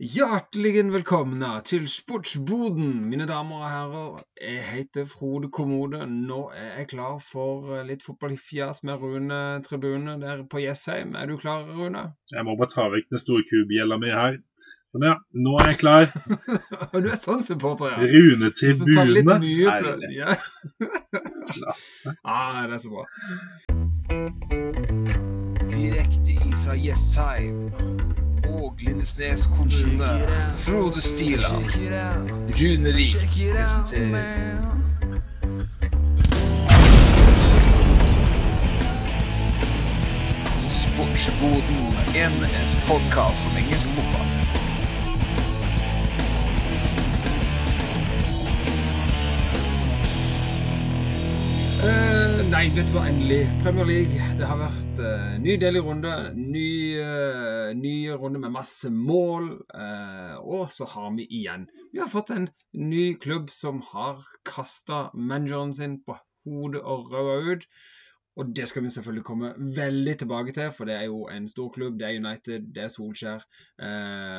Hjertelig velkomne til Sportsboden, mine damer og herrer. Jeg heter Frode Kommode. Nå er jeg klar for eh, litt fotballfjas med Rune Tribune der på Jessheim. Er du klar, Rune? Jeg må bare ta vekk den store kubjella mi her. Sånn, ja. Nå er jeg klar. du er sånn supporter, ja. Rune Tribune. Herlig. Ja. ah, det er så bra. Direkte ifra Jessheim og Lindesnes kommune. Frode Stila. Runevik presenterer Sportsboden, en podkast om engelsk fotball. Eh, nei, vet du hva, endelig. Premier League. Det har vært uh, ny delig runde. Ny, uh, ny runde med masse mål. Uh, og så har vi igjen Vi har fått en ny klubb som har kasta manageren sin på hodet og røda ut. Og det skal vi selvfølgelig komme veldig tilbake til, for det er jo en stor klubb. Det er United, det er Solskjær.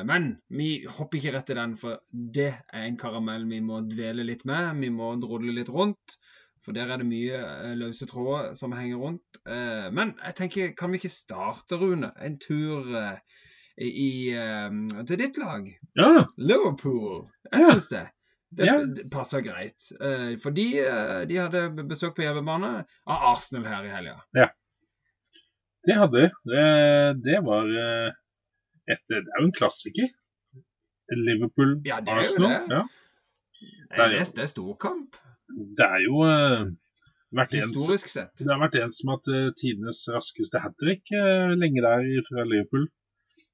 Men vi hopper ikke rett til den, for det er en karamell vi må dvele litt med. Vi må drodle litt rundt. For der er det mye eh, løse tråder som henger rundt. Eh, men jeg tenker, kan vi ikke starte, Rune, en tur eh, i, eh, til ditt lag? Ja, Liverpool. Jeg Ja. syns det. Det, Ja. det passer greit. For de, de hadde besøk på hjemmebane av Arsenal her i helga. det hadde de. Det, det var et Det er jo en klassiker. Liverpool-Arsenal. Ja, det er jo det. Ja. Det er, det er storkamp, Det er jo eh, vært en, som- sett. Det har vært en som har hatt eh, tidenes raskeste hat trick eh, lenge der fra Liverpool.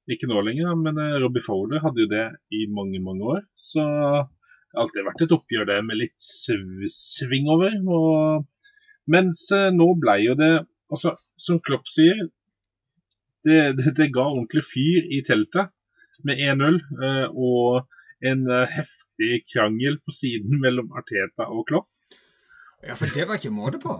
Ikke nå lenger, men Robbie Fowler hadde jo det i mange, mange år. Så det har alltid vært et oppgjør det med litt sv sving over. Og, mens nå ble jo det altså, Som Klopp sier, det, det, det ga ordentlig fyr i teltet med 1-0. eh, og en eh, heftig krangel på siden mellom Arteta og Klopp. Ja, for det var ikke måte på.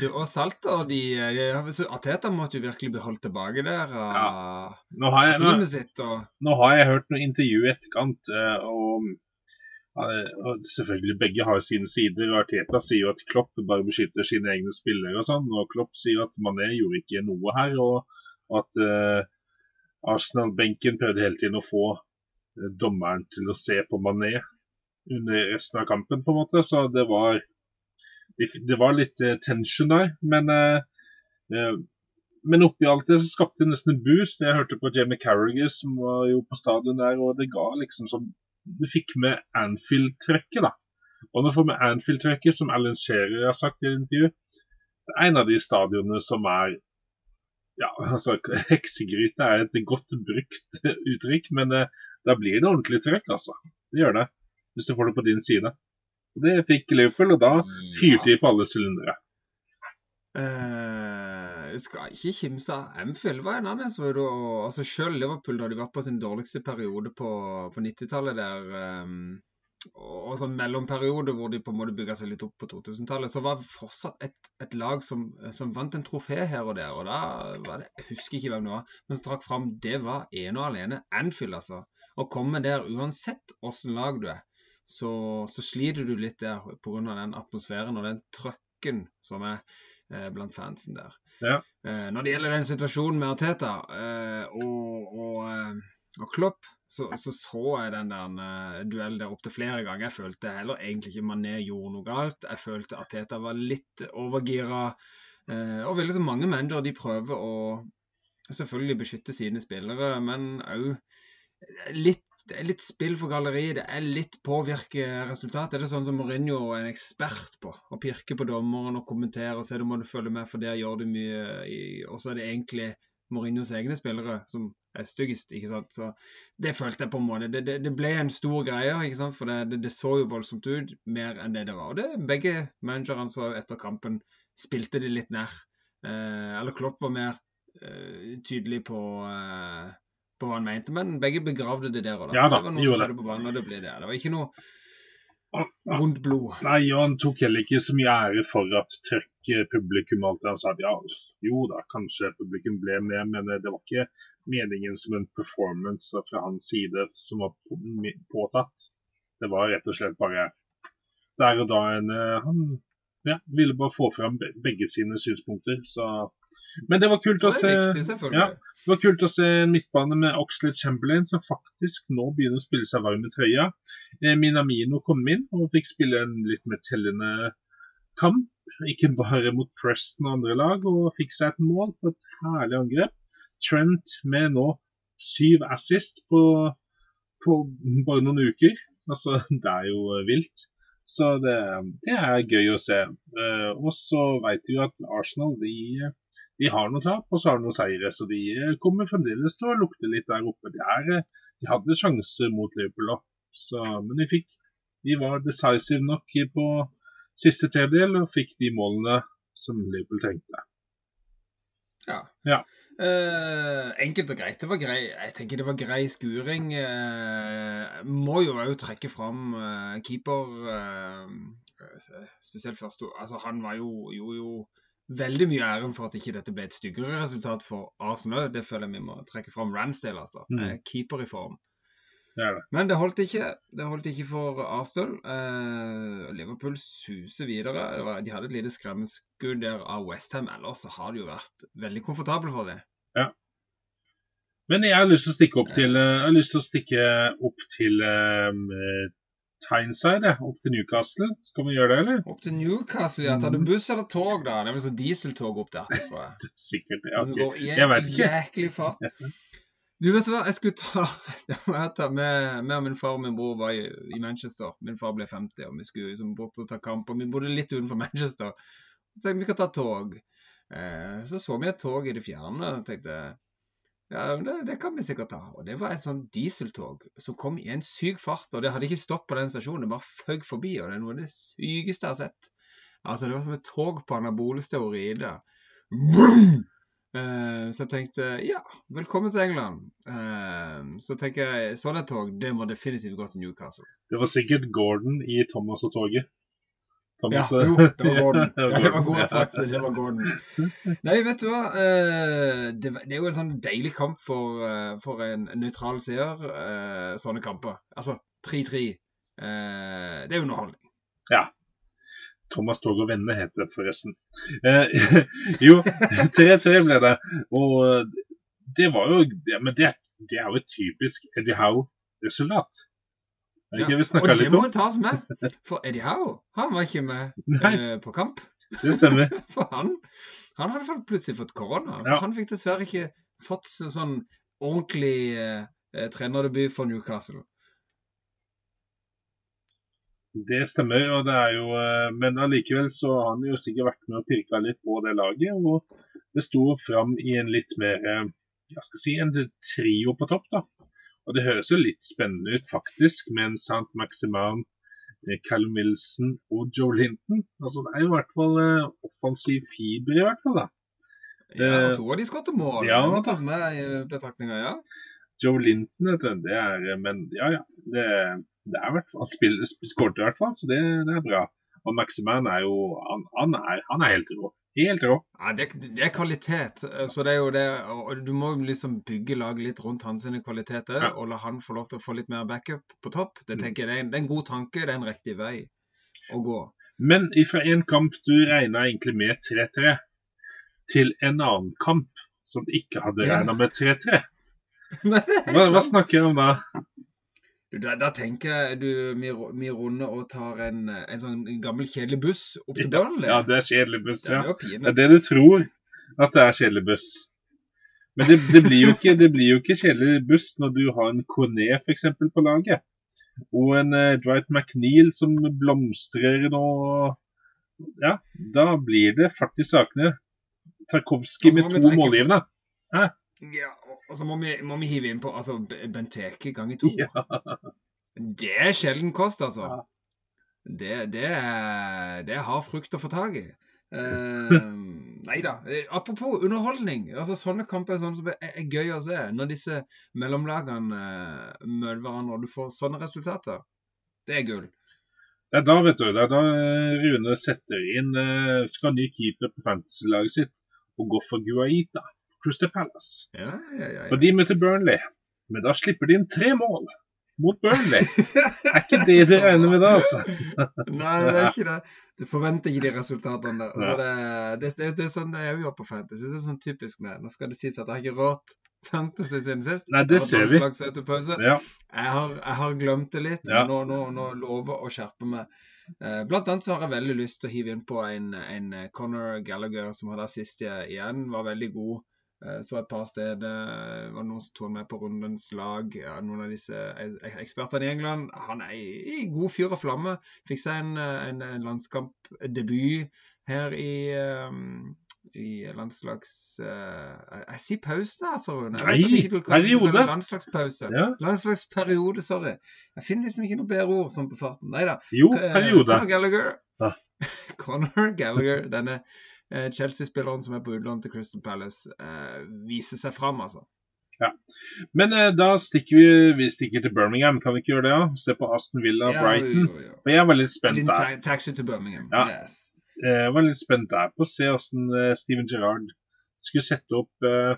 Du, og Salter, de, de så Ateta måtte jo virkelig bli holdt tilbake der av Nå har jeg, nå, sitt. og Nå har jeg hørt noen intervju i etterkant, eh, og, eh, og selvfølgelig begge har sine sider. Arteta sier jo at Klopp bare beskytter sine egne spillere og sånn, og Klopp sier at Mané gjorde ikke noe her, og, og at uh, Arsenal-benken prøvde hele tiden å få dommeren til å se på Mané under resten av kampen, på en måte. Så det var, det, var litt eh, tension der. Men, eh, eh, men oppi alt det så skapte det nesten en boost. Jeg hørte på Jamie Carragher som var jo på stadion der, og det ga liksom som Du fikk med Anfield-trøkket, da. Og når du får med Anfield-trøkket, som Alan Shearer har sagt i et intervju, det er en av de stadionene som er ja, altså Heksegryte er et godt brukt uttrykk, men eh, da blir det ordentlig trøkk, altså. Det gjør det. Hvis du får det på din side. Og Det fikk Liverpool, og da fyrte de på alle sylindere. Eh, jeg skal ikke kimse av Anfield var en annen. Så det, altså Selv Liverpool, da de var på sin dårligste periode på, på 90-tallet der um, og sånn mellomperiode hvor de på en måte bygga seg litt opp på 2000-tallet, så var det fortsatt et, et lag som, som vant en trofé her og der. Og da var det, Jeg husker ikke hvem det var, men som trakk fram, det var ene og alene Anfield, altså. Å komme der uansett åssen lag du er, så, så sliter du litt der pga. den atmosfæren og den trøkken som er eh, blant fansen der. Ja. Eh, når det gjelder den situasjonen med Arteta eh, og, og, eh, og Klopp, så, så så jeg den der eh, duellen der opptil flere ganger. Jeg følte heller egentlig ikke Mané gjorde noe galt. Jeg følte Arteta var litt overgira. Eh, og veldig så mange mennesker, de prøver å selvfølgelig beskytte sine spillere, men òg litt det er litt spill for galleriet. Det er litt påvirke resultatet. Det er sånn som Mourinho er en ekspert på. Å pirke på dommeren og kommentere og se du må du følge med, for der gjør du mye. Og så er det egentlig Mourinhos egne spillere som er styggest. ikke sant? Så Det følte jeg på en måte. Det, det, det ble en stor greie, ikke sant? for det, det, det så jo voldsomt ut, mer enn det det var. Og det Begge managerne så etter kampen spilte det litt nær. Eh, eller Klopp var mer eh, tydelig på eh, på hva han mente, men begge begravde det der og da. Ja da, det var noe som det. skjedde på banen, og det ble det. Det var ikke noe Ah, ah. vondt blod. Nei, og han tok heller ikke så mye ære for at trøkket publikum alt det han sa ja, jo da, kanskje publikum ble med, men eh, det var ikke meningen som en performance fra hans side som var påtatt. Det var rett og slett bare der og da en eh, Han ja, ville bare få fram begge sine synspunkter, så Men det var kult å se riktig, ja. Det var kult å se en midtbane med Oxlade Chamberlain, som faktisk nå begynner å spille seg varm i trøya. Eh, Minamino kom inn og fikk spille en litt mer tellende kamp. Ikke bare mot Preston og andre lag, og fikk seg et mål på et herlig angrep. Trent med nå syv assist på, på bare noen uker. Altså, det er jo vilt. Så det, det er gøy å se. Eh, og så vet vi at Arsenal de, de har noen tap, og så har de noen seire. Så de eh, kommer fremdeles til å lukte litt der oppe. De, er, eh, de hadde sjanse mot Liverpool òg, men de fikk De var decisive nok på siste tredjedel og fikk de målene som Liverpool trengte. Ja. Ja. Uh, enkelt og greit. Det var grei. Jeg tenker det var grei skuring. Uh, må jo òg trekke fram uh, keeper. Spesielt først altså, Han var jo, jo, jo veldig mye æren for at ikke dette ble et styggere resultat for Arsenal. Det føler jeg vi må trekke fram Ramsdale, altså. Mm. Eh, keeper i form. Det det. Men det holdt ikke. Det holdt ikke for Arsenal. Eh, Liverpool suser videre. Var, de hadde et lite skremmeskudd der av Westham. Ellers så har det jo vært veldig komfortabelt for det. Men jeg har lyst til å stikke opp til, eh, jeg har lyst til, å stikke opp til um, Tyneside, jeg. opp til Newcastle. Skal vi gjøre det, eller? Opp til Newcastle, ja. Tar du Mhm. buss eller tog, da? Det er vel så dieseltog opp der, tror jeg. Sikkert. Ja, Det går Jeg vet ikke. jæklig fart. Du vet hva, jeg skulle ta jeg ta med, med min far og min bror var i, i Manchester. Min far ble 50, og vi skulle liksom bort og ta kamp. Og vi bodde litt utenfor Manchester. Så tenkte vi vi kan ta tog. Eh, så så vi et tog i det fjerne og tenkte ja, det, det kan vi sikkert ta. Og det var et sånn dieseltog som kom i en syk fart. Og det hadde ikke stopp på den stasjonen, det bare føg forbi. Og det er noe av det sykeste jeg har sett. Altså, det var som et tog på anabole steroider. Vroom! Eh, så jeg tenkte ja, velkommen til England. Eh, så tenker jeg sånne tog, det må definitivt gå til Newcastle. Det var sikkert Gordon i Thomas og toget. Ja, Thomas, jo, det var Gordon. Ja, Ja, det var Gordon faktisk. Det var Gordon. Nei, vet du hva. Eh, det, er jo en sånn deilig kamp for, eh, for en nøytral seer. eh, sånne kamper. Altså 3-3. Eh, det er underholdning. Thomas Tog og venner heter det forresten. Eh, jo, 3-3 ble det. Og det var jo Men det, det er jo et typisk Eddie Howe-resultat. Det Ja. Og det må om? ta tas med. For Eddie Howe, han var ikke med eh, på kamp. det stemmer. For han, han hadde plutselig fått korona. Så Ja. han fikk dessverre ikke fått sånn ordentlig eh, eh, trenerdebut for Newcastle. Det stemmer, og det er jo eh, Men allikevel så har han jo sikkert vært med og pirka litt på det laget. Og det sto fram i en litt mer jeg Hva skal si, en trio på topp, da. Og det høres jo litt spennende ut, faktisk, med en Sant Maximan, eh, Callum Wilson og Joe Linton. Altså Det er jo i hvert fall eh, offensiv fiber, i hvert fall. da. Ja, Eh, og to av de skåret mål. ja. det må tas med i betraktninga, ja. Joe Linton, vet du, det er eh, Men ja, ja. Det, det er hvert fall Han skåret i hvert fall, så det, det er bra. Og Maximan er jo Han, han, er, han er helt rå. Helt rå. ja det, det er kvalitet. eh, Så det er jo det Og du må liksom bygge laget litt rundt hans kvaliteter, Ja. og la han få lov til å få litt mer backup på topp. Det Mm. tenker jeg det er en, det er en god tanke, det er en riktig vei å gå. Men fra en kamp du regna egentlig med 3-3, til en annen kamp som du ikke hadde regna med 3-3. Nei, det er Hva, hva snakker du om da? Du, Da, da tenker jeg du, vi, vi runder og tar en, en sånn gammel, kjedelig buss opp til Burnley. Ja, det er kjedelig buss, ja. er Det er det du tror, at det er kjedelig buss. Men det, det, blir jo ikke, det blir jo ikke kjedelig buss når du har en Corné f.eks. på laget. Og en uh, Dwight McNeil som blomstrer nå. Ja, da blir det fart i sakene. Tarkovskij med to målgivende. målgivende. Ja, og- så må vi, må vi hive inn på altså, Benteke ganger to. Ja. Det er sjelden kost, altså. Ja. Det, det, er, det har frukt å få tak i. Eh, nei da. Eh, Apropos underholdning. altså Sånne kamper er sånne som er, er gøy å se. Når disse mellomlagene eh, møter hverandre og du får sånne resultater. Det er gull. Det er da, vet du, det er da eh, Rune setter inn eh, Skal ny keeper på fantasy-laget sitt og går for Guaita. Crystal Palace. Ja, ja, ja. Og de møter Burnley. Men da slipper de inn tre mål mot Burnley. Er ikke det de regner med da, altså? Nei, det er ikke det. Du forventer ikke de resultatene der. Altså, det, det, det, det er sånn det er jo på Fantasy. Det er sånn typisk med Nå skal det sies at jeg har ikke råd Fantasy siden sist. Nei, det ser vi. Ja, Jeg har, jeg har glemt det litt. Ja. Nå, nå, nå lover å skjerpe meg. Eh, Blant annet så har jeg veldig lyst til å hive inn på en, en eh, Conor Gallagher som hadde assist igjen. Var veldig god. Eh, Så et par steder. Det var noen som tok med på rundens lag. Ja, Noen av disse eh, ekspertene i England. Han er i, god fyr og flamme. Fikk seg en, eh, en, en landskampdebut her i eh, i landslags... eh, jeg sier pause, altså, Rune. Nei, periode. Landslagspause. ja. Landslagsperiode, sorry. Jeg finner liksom ikke noe bedre ord sånn på farten. Nei da. Jo, Eh, periode. Conor Gallagher. Ja. Conor Gallagher, denne eh, Chelsea-spilleren som er på utlån til Crystal Palace, eh, viser seg fram, altså. Ja. Men eh, da stikker vi, vi stikker til Birmingham, kan vi ikke gjøre det? ja? Se på Aston Villa og Brighton. jo, jo. Og jeg var litt spent der. taxi til Birmingham. Ja. Yes. Eh, Jeg var litt spent der på å se hvordan eh, Steven Gerrard skulle sette opp eh,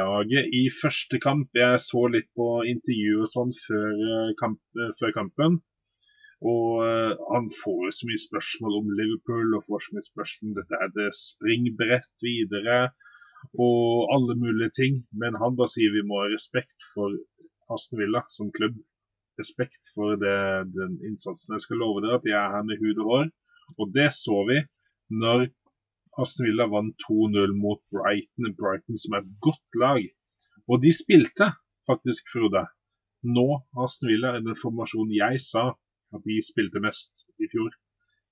laget i første kamp. Jeg så litt på intervju og sånn før, eh, kamp, eh, før kampen. Og eh, han får jo så mye spørsmål om Liverpool og får så mye spørsmål om dette er det springbrett videre og alle mulige ting. Men han bare sier vi må ha respekt for Aston Villa som klubb. Respekt for det, den innsatsen. Jeg skal love dere at jeg er her med hud og hår. Og det så vi når Aston Villa vant 2-0 mot Brighton. Brighton som er et godt lag. Og de spilte faktisk, Frode. Nå Aston Villa er den formasjonen jeg sa at de spilte mest i fjor.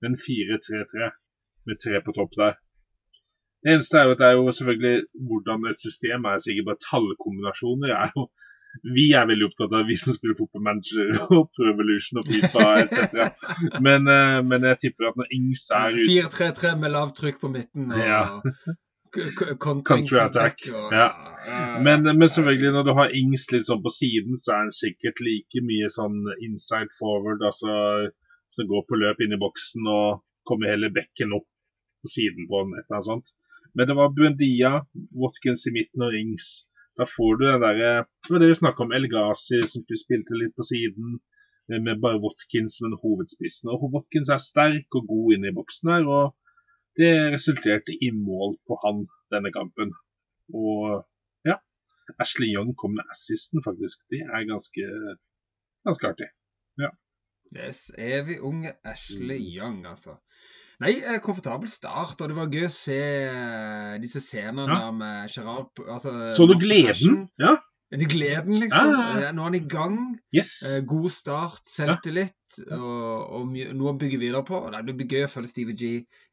Den 4-3-3 med tre på topp der. Det eneste er jo at det er jo selvfølgelig hvordan et system er sikkert bare tallkombinasjoner. er jo vi er veldig opptatt av vi som spiller fotballmanager og Prevolution og Fifa etc. Men, eh, men jeg tipper at når Ings er ute 4-3-3 med lavt trykk på midten. Og, Ja. Counter-attack, og- ja. ja. Men, men selvfølgelig, når du har Ings litt sånn på siden, så er han sikkert like mye sånn inside forward, altså som går på løp inn i boksen og kommer hele bekken opp på siden på den, et eller annet sånt. Men det var Buendia, Watkins i midten og Ings. Da får du den derre Det var det vi snakka om, El Ghazi som spilte litt på siden, eh, med bare Watkins som den hovedspissen. Og Watkins er sterk og god inne i boksen her, og det resulterte i mål på han denne kampen. Og ja, Ashley Young kom med assisten, faktisk. Det er ganske, ganske artig. Yes, evig unge Ashley Mm. Young, altså. Nei, eh, komfortabel start, og det var gøy å se eh, disse scenene Ja. med Gerard altså, Så du gleden? Ja, Det gleden, liksom. Ja, ja, ja. Eh, Nå er han i gang. yes. Eh, God start, selvtillit, og, og noe å bygge videre på. Det blir gøy å følge Steve G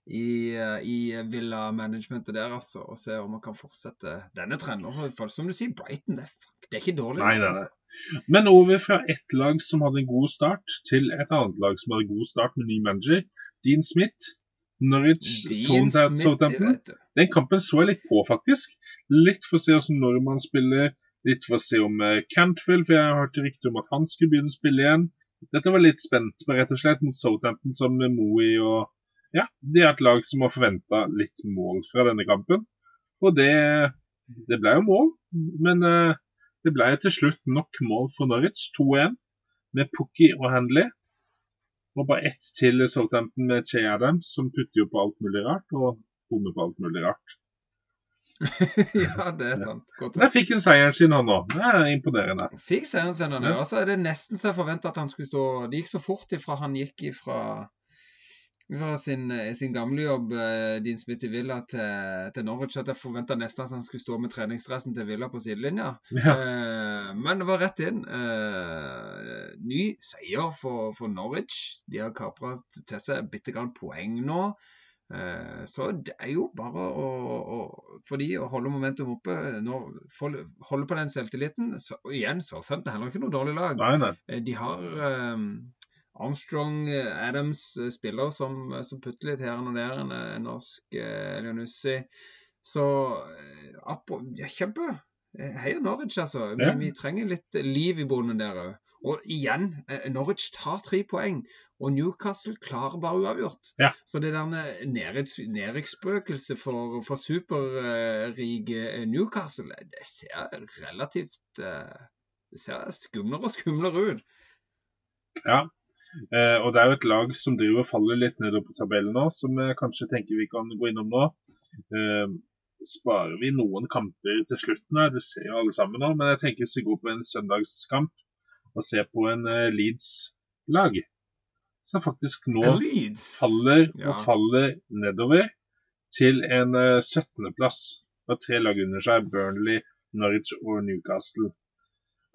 i, eh, i Villa-managementet der, altså, og se om han kan fortsette denne trenden. For- som du sier, Brighton, det fuck- det er ikke dårlig. Nei, det, er det. Men over fra ett lag som hadde en god start, til et annet lag som hadde god start med ny manager. Dean Smith. Norwich, Southampton. Den kampen så jeg litt på, faktisk. Litt for å se hvordan Norman spiller. Litt for å se om Cantfield, for jeg hørte rykte om at han skulle begynne å spille igjen. Dette var litt spent på, rett og slett, mot Southampton som Moey og Ja, det er et lag som har forventa litt mål fra denne kampen. Og det, det ble jo mål, men eh, det ble til slutt nok mål for Norwich. 2-1 med Pukki og Handley. Og bare ett til Southampton med Che Adams, som putter jo på alt mulig rart, og bommer på alt mulig rart. ja, det er sant. Godt Der fikk hun seieren sin, han òg. Det er imponerende. Fikk seieren sin, han ja. Altså, er det nesten så jeg forventa at han skulle stå Det gikk så fort ifra han gikk ifra, fra sin, sin gamle jobb, eh, Dean Smith i Villa, til, til Norwich, at jeg forventa nesten at han skulle stå med treningsdressen til Villa på sidelinja. Ja. Eh, men det var rett inn. Eh, ny seier for, for Norwich. De har kapra til seg bitte grann poeng nå. Eh, så det er jo bare å, å, for de å holde momentum oppe, når, få- holde på den selvtilliten. Så, og igjen, Southampton er heller ikke noe dårlig lag. Nei, nei. Eh, De har um, Armstrong, eh, Adams, eh, spiller som, som putter litt her og der. En, norsk eh, Leonussi. Så eh, ja, kjempe. Heia Norwich, altså. Vi, Ja. vi trenger litt liv i bonden der òg. Og igjen, eh, Norwich tar tre poeng, og Newcastle klarer bare uavgjort. Ja. Så det der nedrykks- nedrykksspøkelset for, for superrike Newcastle, det ser relativt eh, Det ser skumlere og skumlere ut. Ja. Uh, og det er jo et lag som driver og faller litt nedover på tabellen nå, som jeg kanskje tenker vi kan gå innom nå. Uh, sparer vi noen kamper til slutten her, det ser jo alle sammen nå, men jeg tenker hvis vi går på en søndagskamp og ser på en uh, Leeds-lag, som faktisk nå faller faller Ja. og faller nedover til en eh, 17.-plass. Og tre lag under seg, Burnley, Norwich og Newcastle.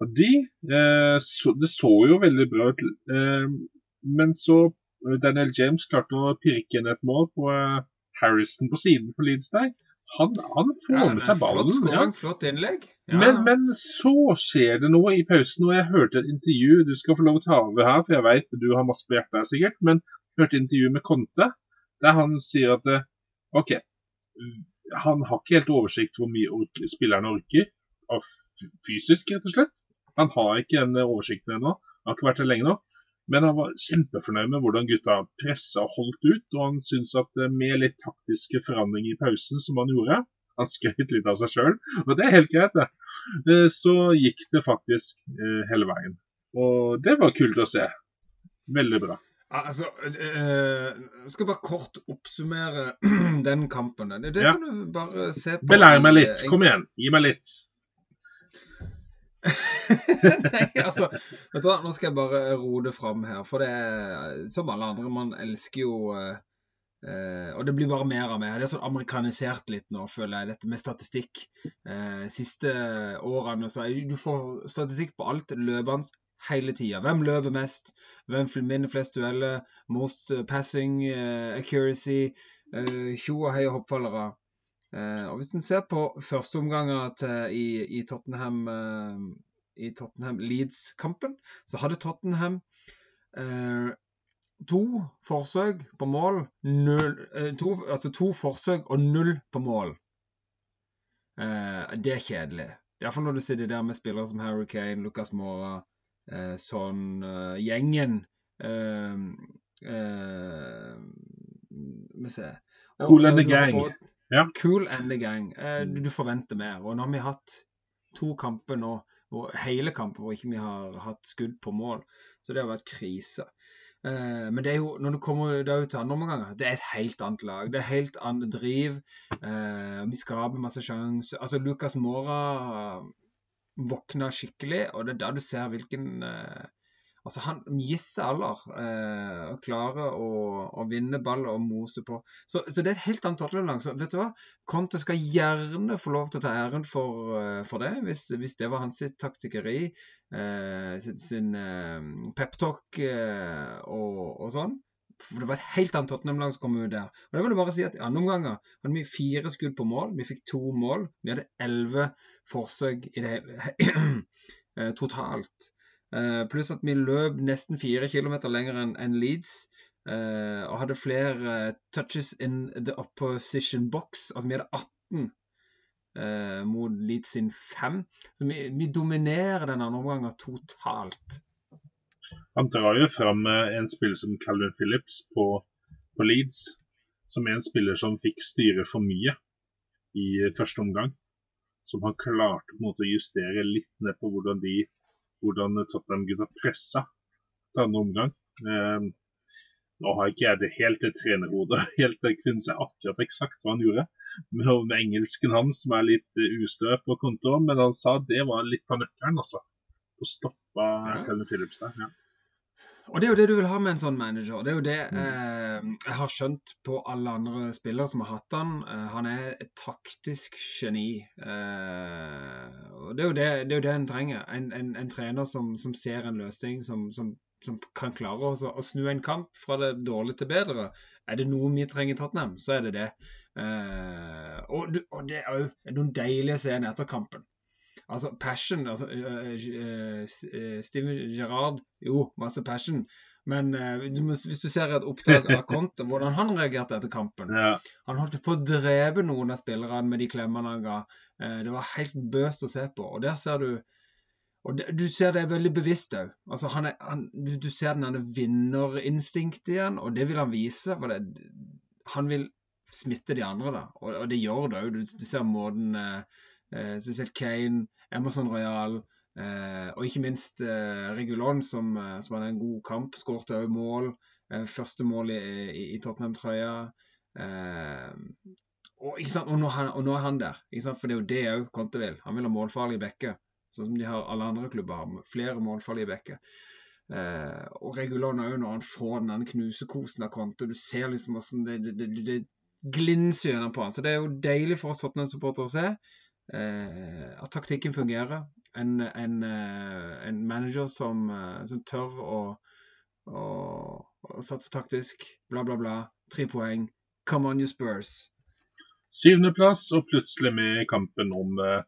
Og de eh, så, Det så jo veldig bra ut, eh, men så eh, Daniel James klarte å pirke inn et mål på eh, Harrison på siden for Leeds der. Han, han får med seg Flott ballen. ja. skåring, flott innlegg. Ja. Men, men så skjer det noe i pausen, og jeg hørte et intervju Du skal få lov å ta over her, for jeg vet du har masse på hjertet sikkert. Men jeg hørte intervju med Conte, der han sier at eh, OK, han har ikke helt oversikt hvor mye orker, spillerne orker. Av fysisk, rett og slett. Han har ikke den oversikten ennå. Han har ikke vært der lenge nå. Men han var kjempefornøyd med hvordan gutta pressa og holdt ut. Og han syntes at eh, med litt taktiske forandringer i pausen, som han gjorde Han skrøt litt av seg sjøl, og det er helt greit, det. Eh, Så gikk det faktisk eh, hele veien. Og det var kult å se. Veldig bra. Altså, jeg skal bare kort oppsummere den kampen. Det, kan Ja. du bare se på. Belær meg litt. Kom igjen, gi meg litt. Nei, altså, vet du hva, nå skal jeg bare roe det fram her. For det er som alle andre, man elsker jo eh, eh, Og det blir bare mer av meg. Det er sånn amerikanisert litt nå, føler jeg, dette med statistikk. Eh, siste årene så du får statistikk på alt løpende hele tida. Hvem løper mest? Hvem vinner flest dueller? Most passing, eh, accuracy, eh, tjo og hei og hoppfallere. Eh, og Hvis en ser på førsteomganger i, i Tottenham eh, i Tottenham Leeds-kampen, så hadde Tottenham eh, to forsøk på mål, null, to, altså to forsøk og null på mål. Eh, det er kjedelig. Iallfall når du sitter der med spillere som Harry Kane, Lucas Mora, eh, sånn eh, gjengen eh, eh, Skal vi se har gang. både- Ja. Cool and the gang. Eh, du, du forventer mer. Og nå har vi hatt to kamper nå, og hele kamper hvor ikke vi har hatt skudd på mål. Så det har vært krise. Eh, men det er jo, når du kommer da ut til andre omganger, det er et helt annet lag. Det er helt annet driv. Eh, vi skaper masse sjanser. Altså, Lucas Mora våkna skikkelig, og det er da du ser hvilken Altså, han gisser aller eh, og klarer å, å vinne ball og mose på. Så, så det er et helt annet. Så vet du hva? Conte skal gjerne få lov til å ta æren for, eh, for det, hvis, hvis det var hans sitt taktikkeri, eh, sin, sin eh, peptalk eh, og, og sånn. For det var et helt annet Tottenham-lag som kom ut der. Og det vil jeg bare si at I andre omganger hadde vi fire skudd på mål. Vi fikk to mål. Vi hadde elleve forsøk i det hele eh, totalt. Eh, pluss at vi løp nesten fire kilometer lenger enn Leeds. eh, og hadde flere eh, touches in the opposition box. Altså vi hadde 18 eh, mot Leeds sin 5. Så vi, vi dominerer denne omgangen totalt. Han drar jo fram en spiller som Calvin Phillips på, på Leeds, som er en spiller som fikk styre for mye i første omgang. Som han klarte på en måte å justere litt ned på hvordan de hvordan Tottenham-gutta pressa til andre omgang. Eh, nå har ikke jeg det helt til trenerhodet, helt jeg kunne si akkurat eksakt hva han gjorde. Med, engelsken hans som er litt uh, ustø på kontoen, men han sa det var litt av nøkkelen, altså. Å stoppe Ja. Calvin Phillips der. Ja. Og det er jo det du vil ha med en sånn manager. Det er jo det Mm. eh, jeg har skjønt på alle andre spillere som har hatt han. Eh, han er et taktisk geni. Eh, og det er det, det, er jo det en trenger. En, en, en trener som, som ser en løsning, som, som, som kan klare å, å snu en kamp fra det dårlige til bedre. Er det noe vi trenger i Tottenham, så er det det. Eh, og, du- og det er òg noen deilige scener etter kampen. Altså, passion altså, øh, øh, øh, Steven Gerrard Jo, masse passion. Men hvis du ser et opptak av Conte, hvordan han reagerte etter kampen Ja. Han holdt på å drepe noen av spillerne med de klemmene han ga. Eh, det var helt bøst å se på. Og der ser du og det, du ser det er veldig bevisst òg. Altså, han er- han- du, du ser den vinnerinstinktet igjen, og det vil han vise. For det, han vil smitte de andre, da. Og, og det gjør det òg. Du, du ser måten eh, eh, Spesielt Kane, Emerson Royal eh, og ikke minst eh, Regulon, som, eh, som hadde en god kamp. Skåret òg mål. Eh, første mål i, i, i Tottenham-trøya. Eh, og? Og, nå, er han- er der. For det er jo det òg Conte vil. Han vil ha målfarlige bekker. Sånn som de har alle andre klubber har. Flere målfarlige bekker. Eh, og Regulon òg, når han får den knusekosen av Conte. Du ser liksom åssen det, det, det, det glinser gjennom på han. Så det er jo deilig for oss Tottenham-supportere å se eh, at taktikken fungerer. En, en, eh, en manager som, eh, som tør å, å, å satse taktisk. Bla, bla, bla. Tre poeng. Come on, you Spurs. Syvendeplass, og plutselig med i kampen om uh,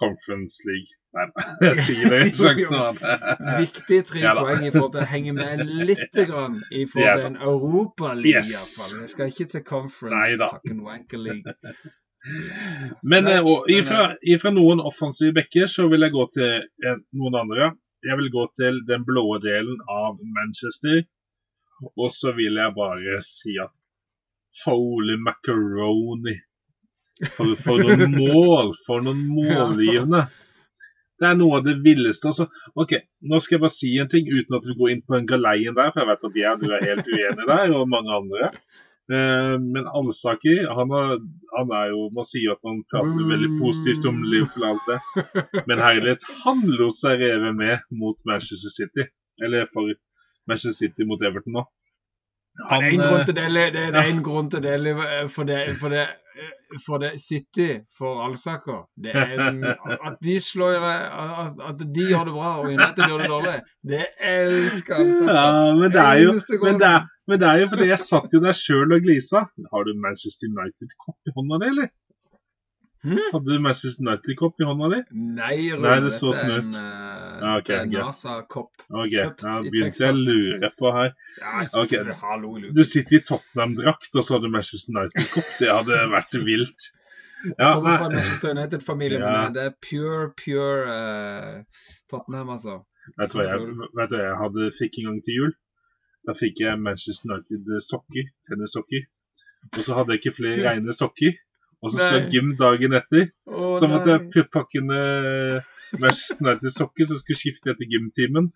Conference League. Nei, jeg ikke sjansen annet. Viktig tre Ja poeng i forhold til å henge med litt grann i forhold til en Europaliga. Yes. i hvert fall. Vi skal ikke til conference. Nei. Fucking wanker league. Men eh, og ifra, ifra noen offensive bekker så vil jeg gå til noen andre. Jeg vil gå til den blå delen av Manchester. Og så vil jeg bare si at holy macaroni. For, for noen mål! For noen målgivende. Det er noe av det villeste. Også. ok, Nå skal jeg bare si en ting uten at vi går inn på en galeien der, for jeg vet at jeg du er helt uenig der, og mange andre. Eh, men Alsaker han, er- han er jo Man sier at man prater veldig positivt om Liverpool og alt det. Men herlighet, han lot seg reve med mot Manchester City. Eller for Manchester City mot Everton nå. Han, det er en eh, grunn til det, det, er en grunn til det eh, for det, for det, eh, for det City for Alsaker. Det er mm, at de slår at, at de gjør det bra og United gjør det dårlig. Det elsker Alsaker. Ja, men det er jo men det, er, men det er jo fordi jeg satt jo der sjøl og glisa. Har du Manchester United-kopp i hånda di, eller? Hm? Hadde du Manchester United-kopp i hånda di? Nei, Rune, Nei, det så er sånn en, ut. eh, Ja, ok, er en. NASA-kopp. Ok, Kjøpt da i begynte jeg å lure på her. Ja, Ok. hallo. Du sitter i Tottenham-drakt, og så har du Manchester United-kopp. Det hadde vært vilt. Ja, Kommer fra Manchester United-familie, Ja. men det er pure, pure uh, Tottenham, altså. vet du hva jeg, vet du jeg hadde, fikk en gang til jul? Da fikk jeg Manchester United-sokker, tennissokker. Og så hadde jeg ikke flere reine sokker. Og så skulle jeg gym dagen etter. Oh, Så måtte nei. jeg pakke en eh, Manchester United-sokker, så jeg skulle skifte etter gymtimen.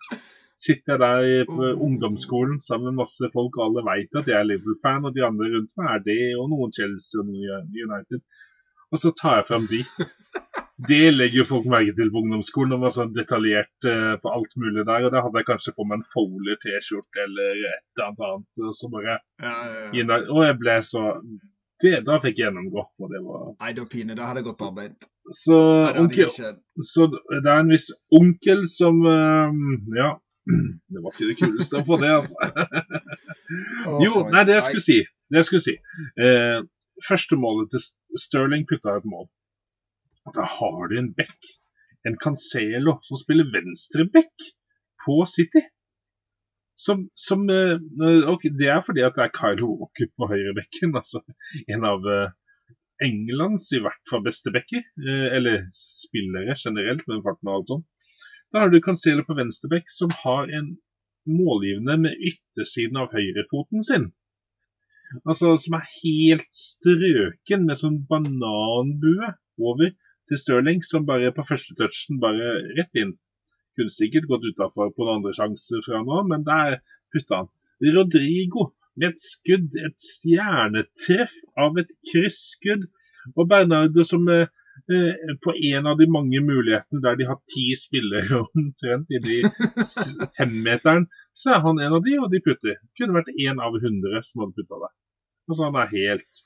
Sitter jeg der på Oh. ungdomsskolen sammen med masse folk, og alle vet at jeg er Liverpool-fan, og de andre rundt meg er det, og noen Chelsea og noen United. Og så tar jeg fram de. Det legger jo folk merke til på ungdomsskolen. De var sånn detaljert uh, på alt mulig der. Og da hadde jeg kanskje på meg en folie T-skjorte eller et eller annet. Og så bare Ja, ja, ja. der. Og jeg ble så det, Da fikk jeg gjennomgå. Og det var Nei, da pine. Da hadde jeg gått på arbeid. Så det onkel, så det er en viss onkel som uh, Ja. Det var ikke det kuleste å få det, altså. Jo, nei, det jeg skulle si. Det jeg skulle si. Uh, første målet til Sterling putta et mål. Og Da har de en back, en Cancelo, som spiller venstre back på City. Som, som okay, Det er fordi at det er Kyle Walker på høyrebekken. Altså en av eh, Englands i hvert fall beste backer. Eh, eller spillere generelt, med farten og alt sånt. Da har du Cancelo på venstrebekk, som har en målgivende med yttersiden av høyrefoten sin. Altså som er helt strøken med sånn bananbue over til Stirling, som bare på første touchen bare rett inn. Kunne sikkert gått utafor på noen andre sjanser fra nå, men der putta han. Rodrigo med et skudd, et stjernetreff av et krysskudd. Og Bernardo som eh, eh, på en av de mange mulighetene der de har ti spillere omtrent i de femmeteren, så er han en av de, og de putter. Kunne vært én av hundre som hadde putta der. Altså han er helt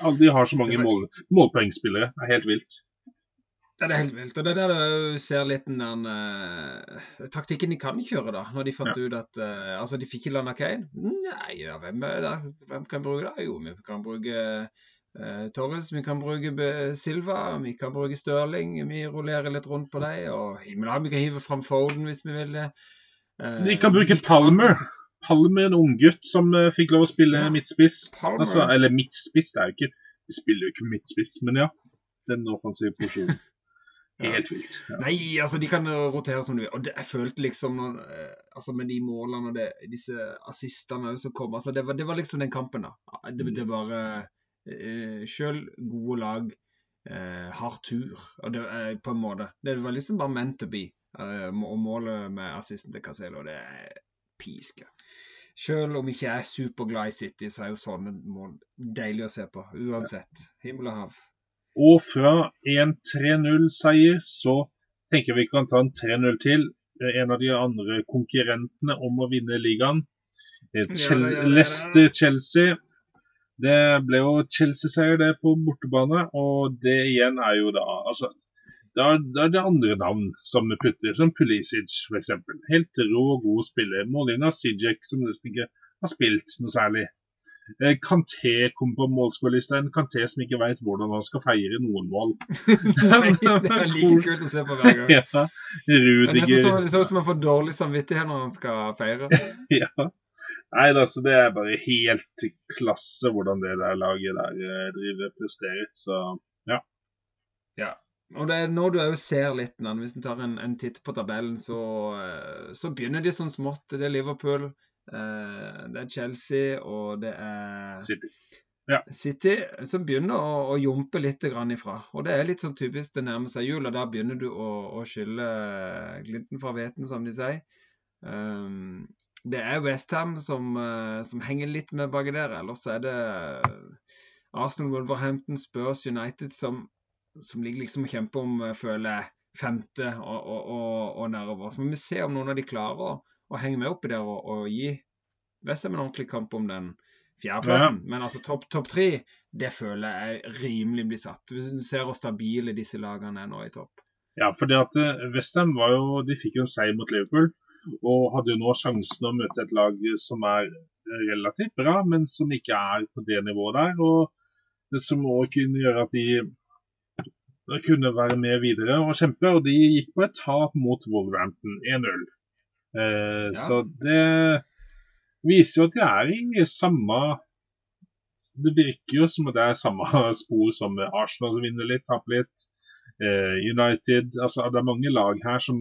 Alle de har så mange mål, målpoengspillere. Det er helt vilt. Ja, det er helt vilt. Og det er der du ser litt den eh, taktikken de kan kjøre, da. Når de fant ut at uh, Altså, de fikk ikke landa Kane. Nei, ja, hvem, hvem kan bruke det? Jo, vi kan bruke uh, Torres, vi kan bruke Silva, vi kan bruke Stirling. Vi rullerer litt rundt på dem. Og himmelen, vi kan hive fram Foden hvis vi vil det. De kan bruke Palmer. Palmer, en unggutt som fikk lov å spille Ja, midtspiss. Altså, eller midtspiss, det er jo ikke De spiller jo ikke midtspiss, men ja. den offensive posisjonen. Helt vilt. Ja. Nei, altså de kan rotere som de vil. Og det, jeg følte liksom eh, altså med de målene og det, disse assistene som kom altså det var, det var liksom den kampen, da. Det, det var uh, Sjøl gode lag uh, har tur. Og det uh, på en måte Det var liksom bare meant to be. Eh, og målet med assisten til Caselo, det er piske. Selv om ikke jeg er superglad i City, så er jo sånne mål deilig å se på. Uansett. Himmel og hav. Og fra en 3-0-seier så tenker vi kan ta en 3-0 til. En av de andre konkurrentene om å vinne ligaen. Chel. Leicester-Chelsea. Det ble jo Chelsea-seier det på bortebane, og det igjen er jo da altså da, er det andre navn som vi putter, som Pulisic f.eks. Helt rå og god spiller. Mållinja Sijek, som nesten ikke har spilt noe særlig. Eh, Kanté kom på målskårlista. En Kanté som ikke veit hvordan han skal feire noen mål. Nei, det er like kult å se på hver gang. ja. Er Rudiger det ser ut som han får dårlig samvittighet når han skal feire. ja. Nei, altså, det er bare helt klasse hvordan det der laget der eh, driver presterer. Så Og det er nå du òg ser litt, hvis du tar en, en titt på tabellen, så, eh, så begynner de sånn smått. Det er Liverpool, det er Chelsea og det er City. City som begynner å, å jumpe litt grann ifra. Og det er litt sånn typisk det nærmer seg jul, og da begynner du å, å skylle glinten fra hveten, som de sier. Um, det er Westham som, eh, som henger litt med baki der. Ellers er det Arsenal, Wolverhampton, Spurs, United som, som ligger liksom og kjemper om, eh, føler jeg, femte og, og, og, og nedover. Så må vi se om noen av de klarer å, å henge med oppi der og, og gi Vestheim en ordentlig kamp om den fjerdeplassen. Men altså topp top tre, det føler jeg rimelig blir satt. Hvis du ser hvor stabile disse lagene er nå i topp. Ja, for det at eh, Westham var jo De fikk jo en seier mot Liverpool. Og hadde jo nå sjansen å møte et lag som er eh, relativt bra, men som ikke er på det nivået der. Og det som òg kunne gjøre at de de kunne være med videre og kjempe. Og de gikk på et tap mot Wolverhampton 1-0. Eh, Ja. Så det viser jo at det er i samme Det virker jo som at det er samme spor som Arsenal som vinner litt, taper litt. Eh, United altså Det er mange lag her som,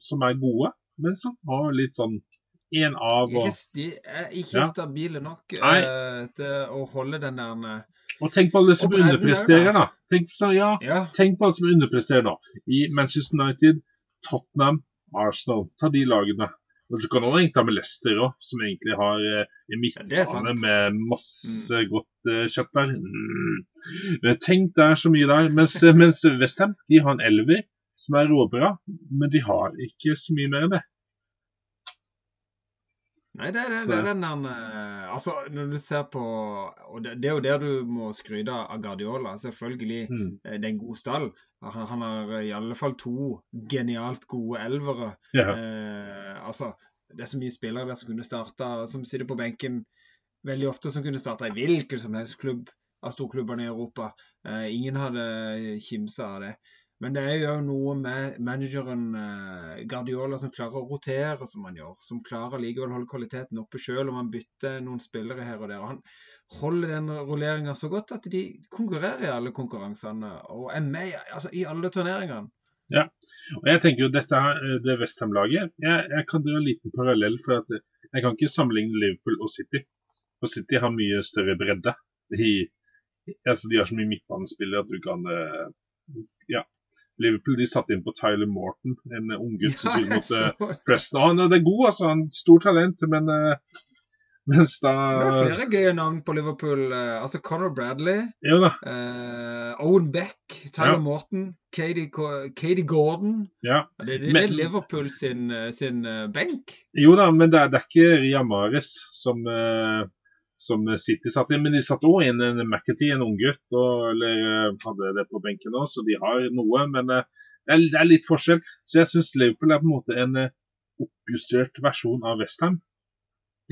som er gode, men som har litt sånn én av og Ikke, de er ikke Ja. stabile nok eh, til å holde den der eh, Og tenk på alle som er underpresterer, da. Tenk, så, ja, Ja. tenk på alle som underpresterer nå. I Manchester United, Tottenham, Arsenal. Ta de lagene. Men Du kan egentlig ta med Leicester òg, som egentlig har eh, en er midtbane med masse godt uh, kjøtt der. Mm. Tenk det er så mye der. Mens, mens Westham de har en elver som er råbra, men de har ikke så mye mer enn det. Nei, det det, det er den der eh, Altså, når du ser på Og det, det er jo der du må skryte av Guardiola. Selvfølgelig. Mm. eh, Det er en god stall. Han, han har i alle fall to genialt gode elvere. Ja. Eh, altså, det er så mye spillere der som kunne starta, som sitter på benken veldig ofte, som kunne starta i hvilken som helst klubb av storklubbene i Europa. Eh, ingen hadde kimsa av det. Men det er jo noe med manageren eh, Guardiola som klarer å rotere som han gjør. Som klarer likevel å holde kvaliteten oppe sjøl om han bytter noen spillere her og der. Og han holder den rulleringa så godt at de konkurrerer i alle konkurransene og er med altså, i alle turneringene. Ja, Og jeg tenker jo dette her, eh, det Westham-laget jeg, jeg kan dra en liten parallell. for at Jeg kan ikke sammenligne Liverpool og City. For City har mye større bredde. De, altså de har så mye midtbanespillere at du kan eh, Ja. Liverpool de satte inn på Tyler Morton, en unggutt som spiller mot eh, Preston. Han er god, altså. Han stor talent, men eh, mens da Det er flere gøye navn på Liverpool. eh, altså Conor Bradley, Jo da. eh, Owen Beck, Tyler Ja. Morton, Katie, Katie Gordon. Ja. Det, det, Men- er Liverpool sin, eh, sin eh, benk. Jo da, men det er, det er ikke Ria Mares som, som City satt inn. Men de satte òg inn en McAtee, en unggutt, eller hadde det på benken òg, så de har noe. Men det, er, det er litt forskjell. Så jeg syns Liverpool er på en måte en oppjustert versjon av Westham.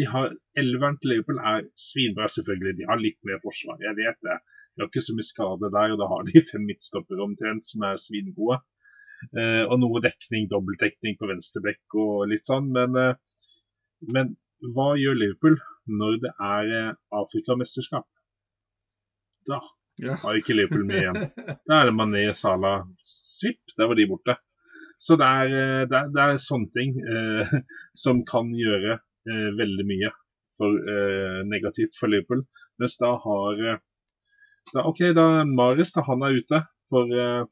De har Elveren til Liverpool er svinbra, selvfølgelig. De har litt mer forsvar, jeg vet det. De har ikke så mye skade der, og da har de fem midtstoppere omtrent som er svingode. Eh, og noe dekning, dobbeltdekning på venstrebekk og litt sånn. Men, eh, men hva gjør Liverpool når det er eh, Afrikamesterskap? Da Har ikke Liverpool med igjen. Da er det Mané, Salah, svipp, der var de borte. Så det er, eh, det er, det er sånne ting eh, som kan gjøre veldig mye for, eh, negativt for Liverpool. Mens da har eh, da, OK, da Maris da, han er ute for eh,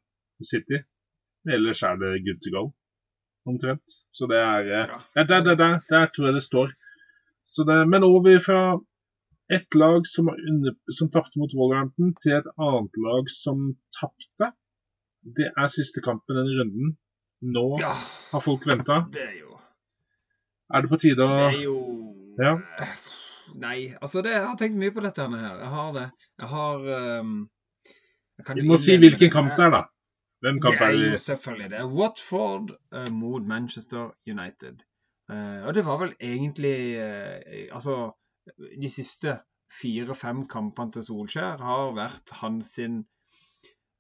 City. Ellers er det good to go, omtrent. Så det er eh, Ja. der, der, der, der tror jeg det står. Så det, men over fra et lag som, har under- som tapte mot Wolverhampton, til et annet lag som tapte. Det er siste kampen denne runden. Nå ja, har folk venta. det er jo Er det på tide å Det er jo Ja. Nei, altså det, jeg har tenkt mye på dette her. Jeg har det. Jeg har um... jeg kan Vi må si hvilken det. kamp det er, da. Hvem kamp Det er er jo selvfølgelig det. Watford uh, mot Manchester United. Uh, og det var vel egentlig uh, Altså, de siste fire-fem kampene til Solskjær har vært hans sin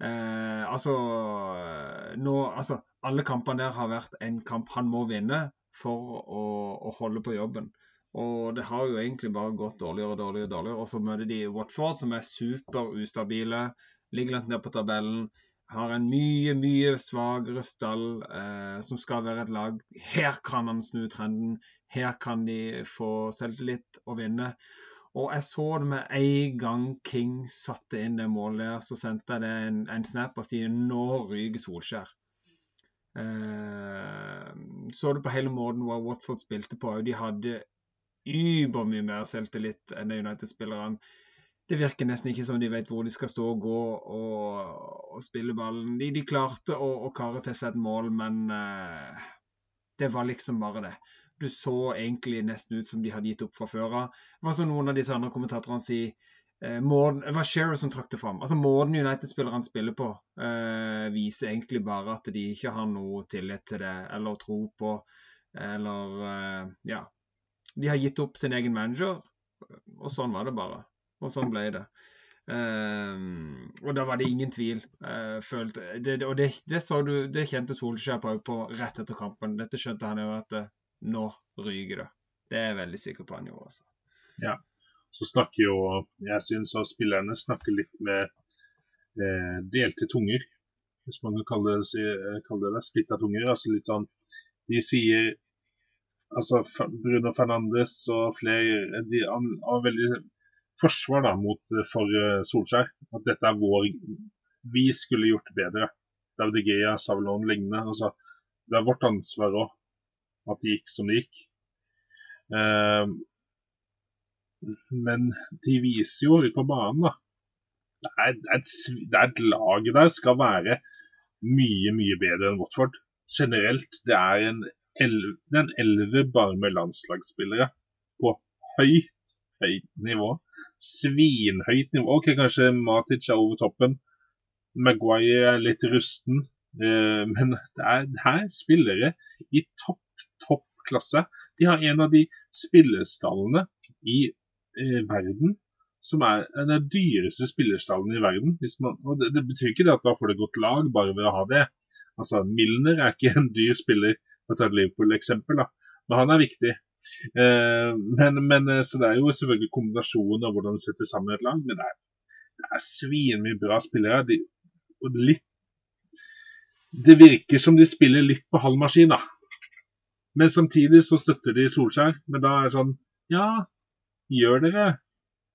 Altså nå Altså, alle kampene der har vært en kamp han må vinne for å, å holde på jobben. Og det har jo egentlig bare gått dårligere og dårligere. og dårligere. Og så møter de Watford, som er super ustabile. Ligger langt ned på tabellen. Har en mye, mye svakere stall eh, som skal være et lag. Her kan han snu trenden. Her kan de få selvtillit og vinne. Og jeg så det med en gang King satte inn det målet så sendte jeg det en, en snap og sier nå ryker Solskjær. Eh, så du på hele måten hva Watford spilte på. De hadde übermye mer selvtillit enn United-spillerne. Det virker nesten ikke som de vet hvor de skal stå og gå og, og spille ballen. De, de klarte å, å kare til seg et mål, men uh, det var liksom bare det. Du så egentlig nesten ut som de hadde gitt opp fra før av. Det var som noen av disse andre kommentatorene sier eh, måten, Det var Shearer som trakk det fram. Altså Måten United-spillerne spiller på, eh, viser egentlig bare at de ikke har noe tillit til det eller tro på. Eller eh, Ja. De har gitt opp sin egen manager, og sånn var det bare. Og sånn ble det. Eh, og da var det ingen tvil. eh, følte, det, og det, det, så du, det kjente Solskjær på, rett etter kampen. Dette skjønte han jo at eh, nå ryker det. Det er jeg veldig sikker på han gjorde. altså. Så snakker jo Jeg syns spillerne snakker litt med eh, delte tunger. Hvis man kan kalle det, eh, kalle det. Splitta tunger. Altså litt sånn De sier Altså Bruno Fernandes og flere De har veldig forsvar da mot eh, for eh, Solskjær. At dette er vår Vi skulle gjort bedre. David Gea, Savlon lignende. Altså, det er vårt ansvar òg at det gikk som det gikk. Eh, men de viser jo ute på banen, da. Det er, et, det er et lag der skal være mye, mye bedre enn Watford. Generelt. Det er en elve, det er en elver bare med landslagsspillere på høyt, høyt nivå. Svinhøyt nivå. Ok, kanskje Matic er over toppen. Maguire er litt rusten. eh, men det er, det er spillere i topp, topp klasse. De har en av de spillestallene i eh, verden som er den dyreste spillerstallen i verden. Man, og det, det betyr ikke det at da får det godt lag bare ved å ha det. Altså, Milner er ikke en dyr spiller, for å ta et Liverpool-eksempel, da. men han er viktig. Eh, men, men, eh, så Det er jo selvfølgelig kombinasjonen av hvordan du setter sammen et lag, men det er, det er svinmye bra spillere. De, og litt, det virker som de spiller litt på halv maskin, da. Men samtidig så støtter de Solskjær. Men da er det sånn Ja, gjør dere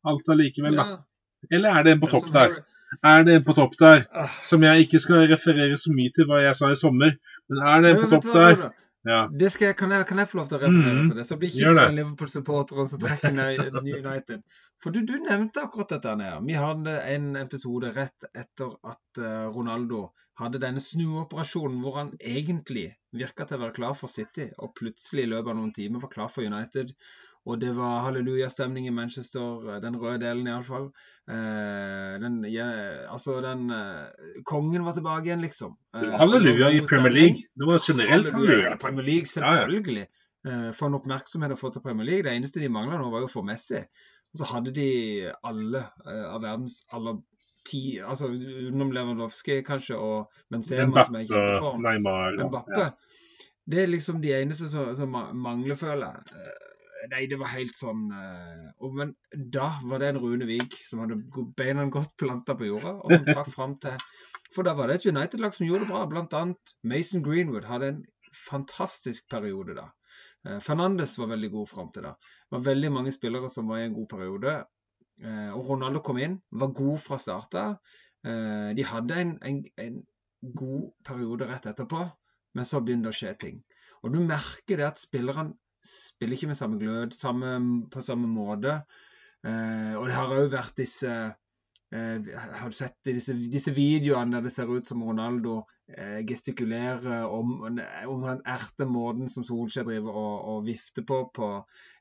alt allikevel, da? Eller er det en på topp der? Er det en på topp der? Som jeg ikke skal referere så mye til hva jeg sa i sommer, men er det en på topp der? Ja. Det skal jeg, kan, jeg, kan jeg få lov til å referere mm. til det? Så blir ikke det Liverpool-supporteren som trekker ned United. For du, du nevnte akkurat dette her. Vi hadde en episode rett etter at eh, Ronaldo hadde denne snuoperasjonen hvor han egentlig virka til å være klar for City, og plutselig i løpet av noen timer var klar for United. Og det var hallelujastemning i Manchester, eh, den røde delen iallfall. Eh, den, ja, altså den eh, Kongen var tilbake igjen, liksom. Eh, Halleluja i Premier. League. Det var generelt Halleluja. Premier League, Ja, ja. selvfølgelig. Eh, For en oppmerksomhet å få til Premier League. Det eneste de mangla nå, var jo å få Messi. Og så hadde de alle eh, av verdens aller ti Altså utenom Lewandowski kanskje, og Benzema, som er i kjempeform. Neymar ja. Det er liksom de eneste som, som mangler, føler jeg. Nei, det var helt sånn eh, og, Men da var det en Rune Vig som hadde beina godt planta på jorda, og som trakk fram til For da var det et United-lag som gjorde det bra. Blant annet Mason Greenwood hadde en fantastisk periode da. Eh, Fernandes var veldig god fram til da. Det var veldig mange spillere som var i en god periode. Eh, og Ronaldo kom inn, var god fra start av. De hadde en, en, en god periode rett etterpå, men så begynner det å skje ting. Og du merker det at spillerne spiller ikke med samme glød, samme, på samme måte. Eh, og det har òg vært disse eh, Har du sett disse, disse videoene der det ser ut som Ronaldo eh, gestikulerer om omtrent erter måten som Solskjær driver og, og vifter på, på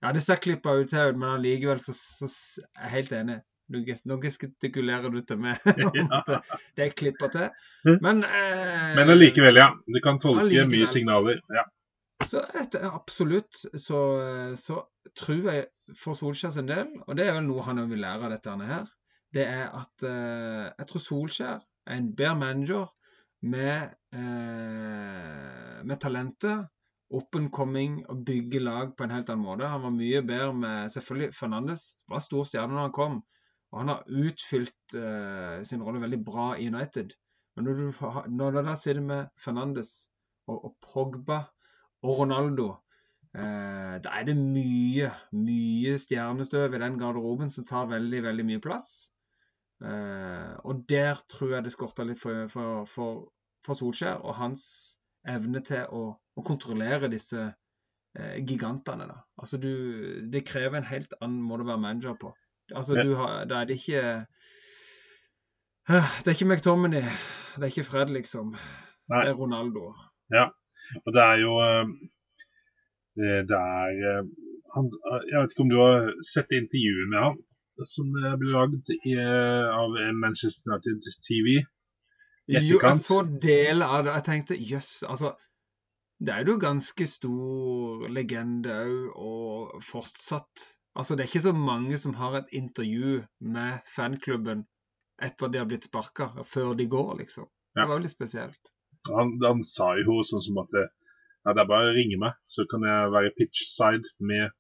Ja, det ser klippa ut her, men allikevel så, så er jeg helt enig. Du, nå gestikulerer du til meg at det- er klippa til. Men eh, Men allikevel, ja. Du kan tolke mye signaler. Ja. Så etter, absolutt så, så tror jeg for Solskjær sin del, og det er vel noe han vil lære av dette her, det er at eh, jeg tror Solskjær er en bedre manager med, eh, med talentet, up and coming og bygge lag på en helt annen måte. Han var mye bedre med Selvfølgelig, Fernandes var stor stjerne når han kom, og han har utfylt eh, sin rolle veldig bra i United. Men når du, når du da sitter med Fernandes og, og Pogba og Ronaldo. Eh, da er det mye, mye stjernestøv i den garderoben som tar veldig, veldig mye plass. Eh, og der tror jeg det skorter litt for, for, for, for Solskjær og hans evne til å, å kontrollere disse eh, gigantene. Da. Altså du, det krever en helt annen måte å være manager på. Altså Ja. du har, Da er det ikke Eh, Det er ikke McTominay, det er ikke Fred, liksom. Nei. Det er Ronaldo. Og det er jo eh, Det er eh, han, Jeg vet ikke om du har sett intervjuet med ham som ble lagd eh, av Manchester United TV? Etterkant. Jo, jeg så del av det. Jeg tenkte jøss, altså Det er jo ganske stor legende òg, og fortsatt Altså, det er ikke så mange som har et intervju med fanklubben etter de har blitt sparka, før de går, liksom. Ja. Det var jo litt spesielt. Han, han sa jo sånn som at det, ja, det er bare å ringe meg, så kan jeg være pitchside med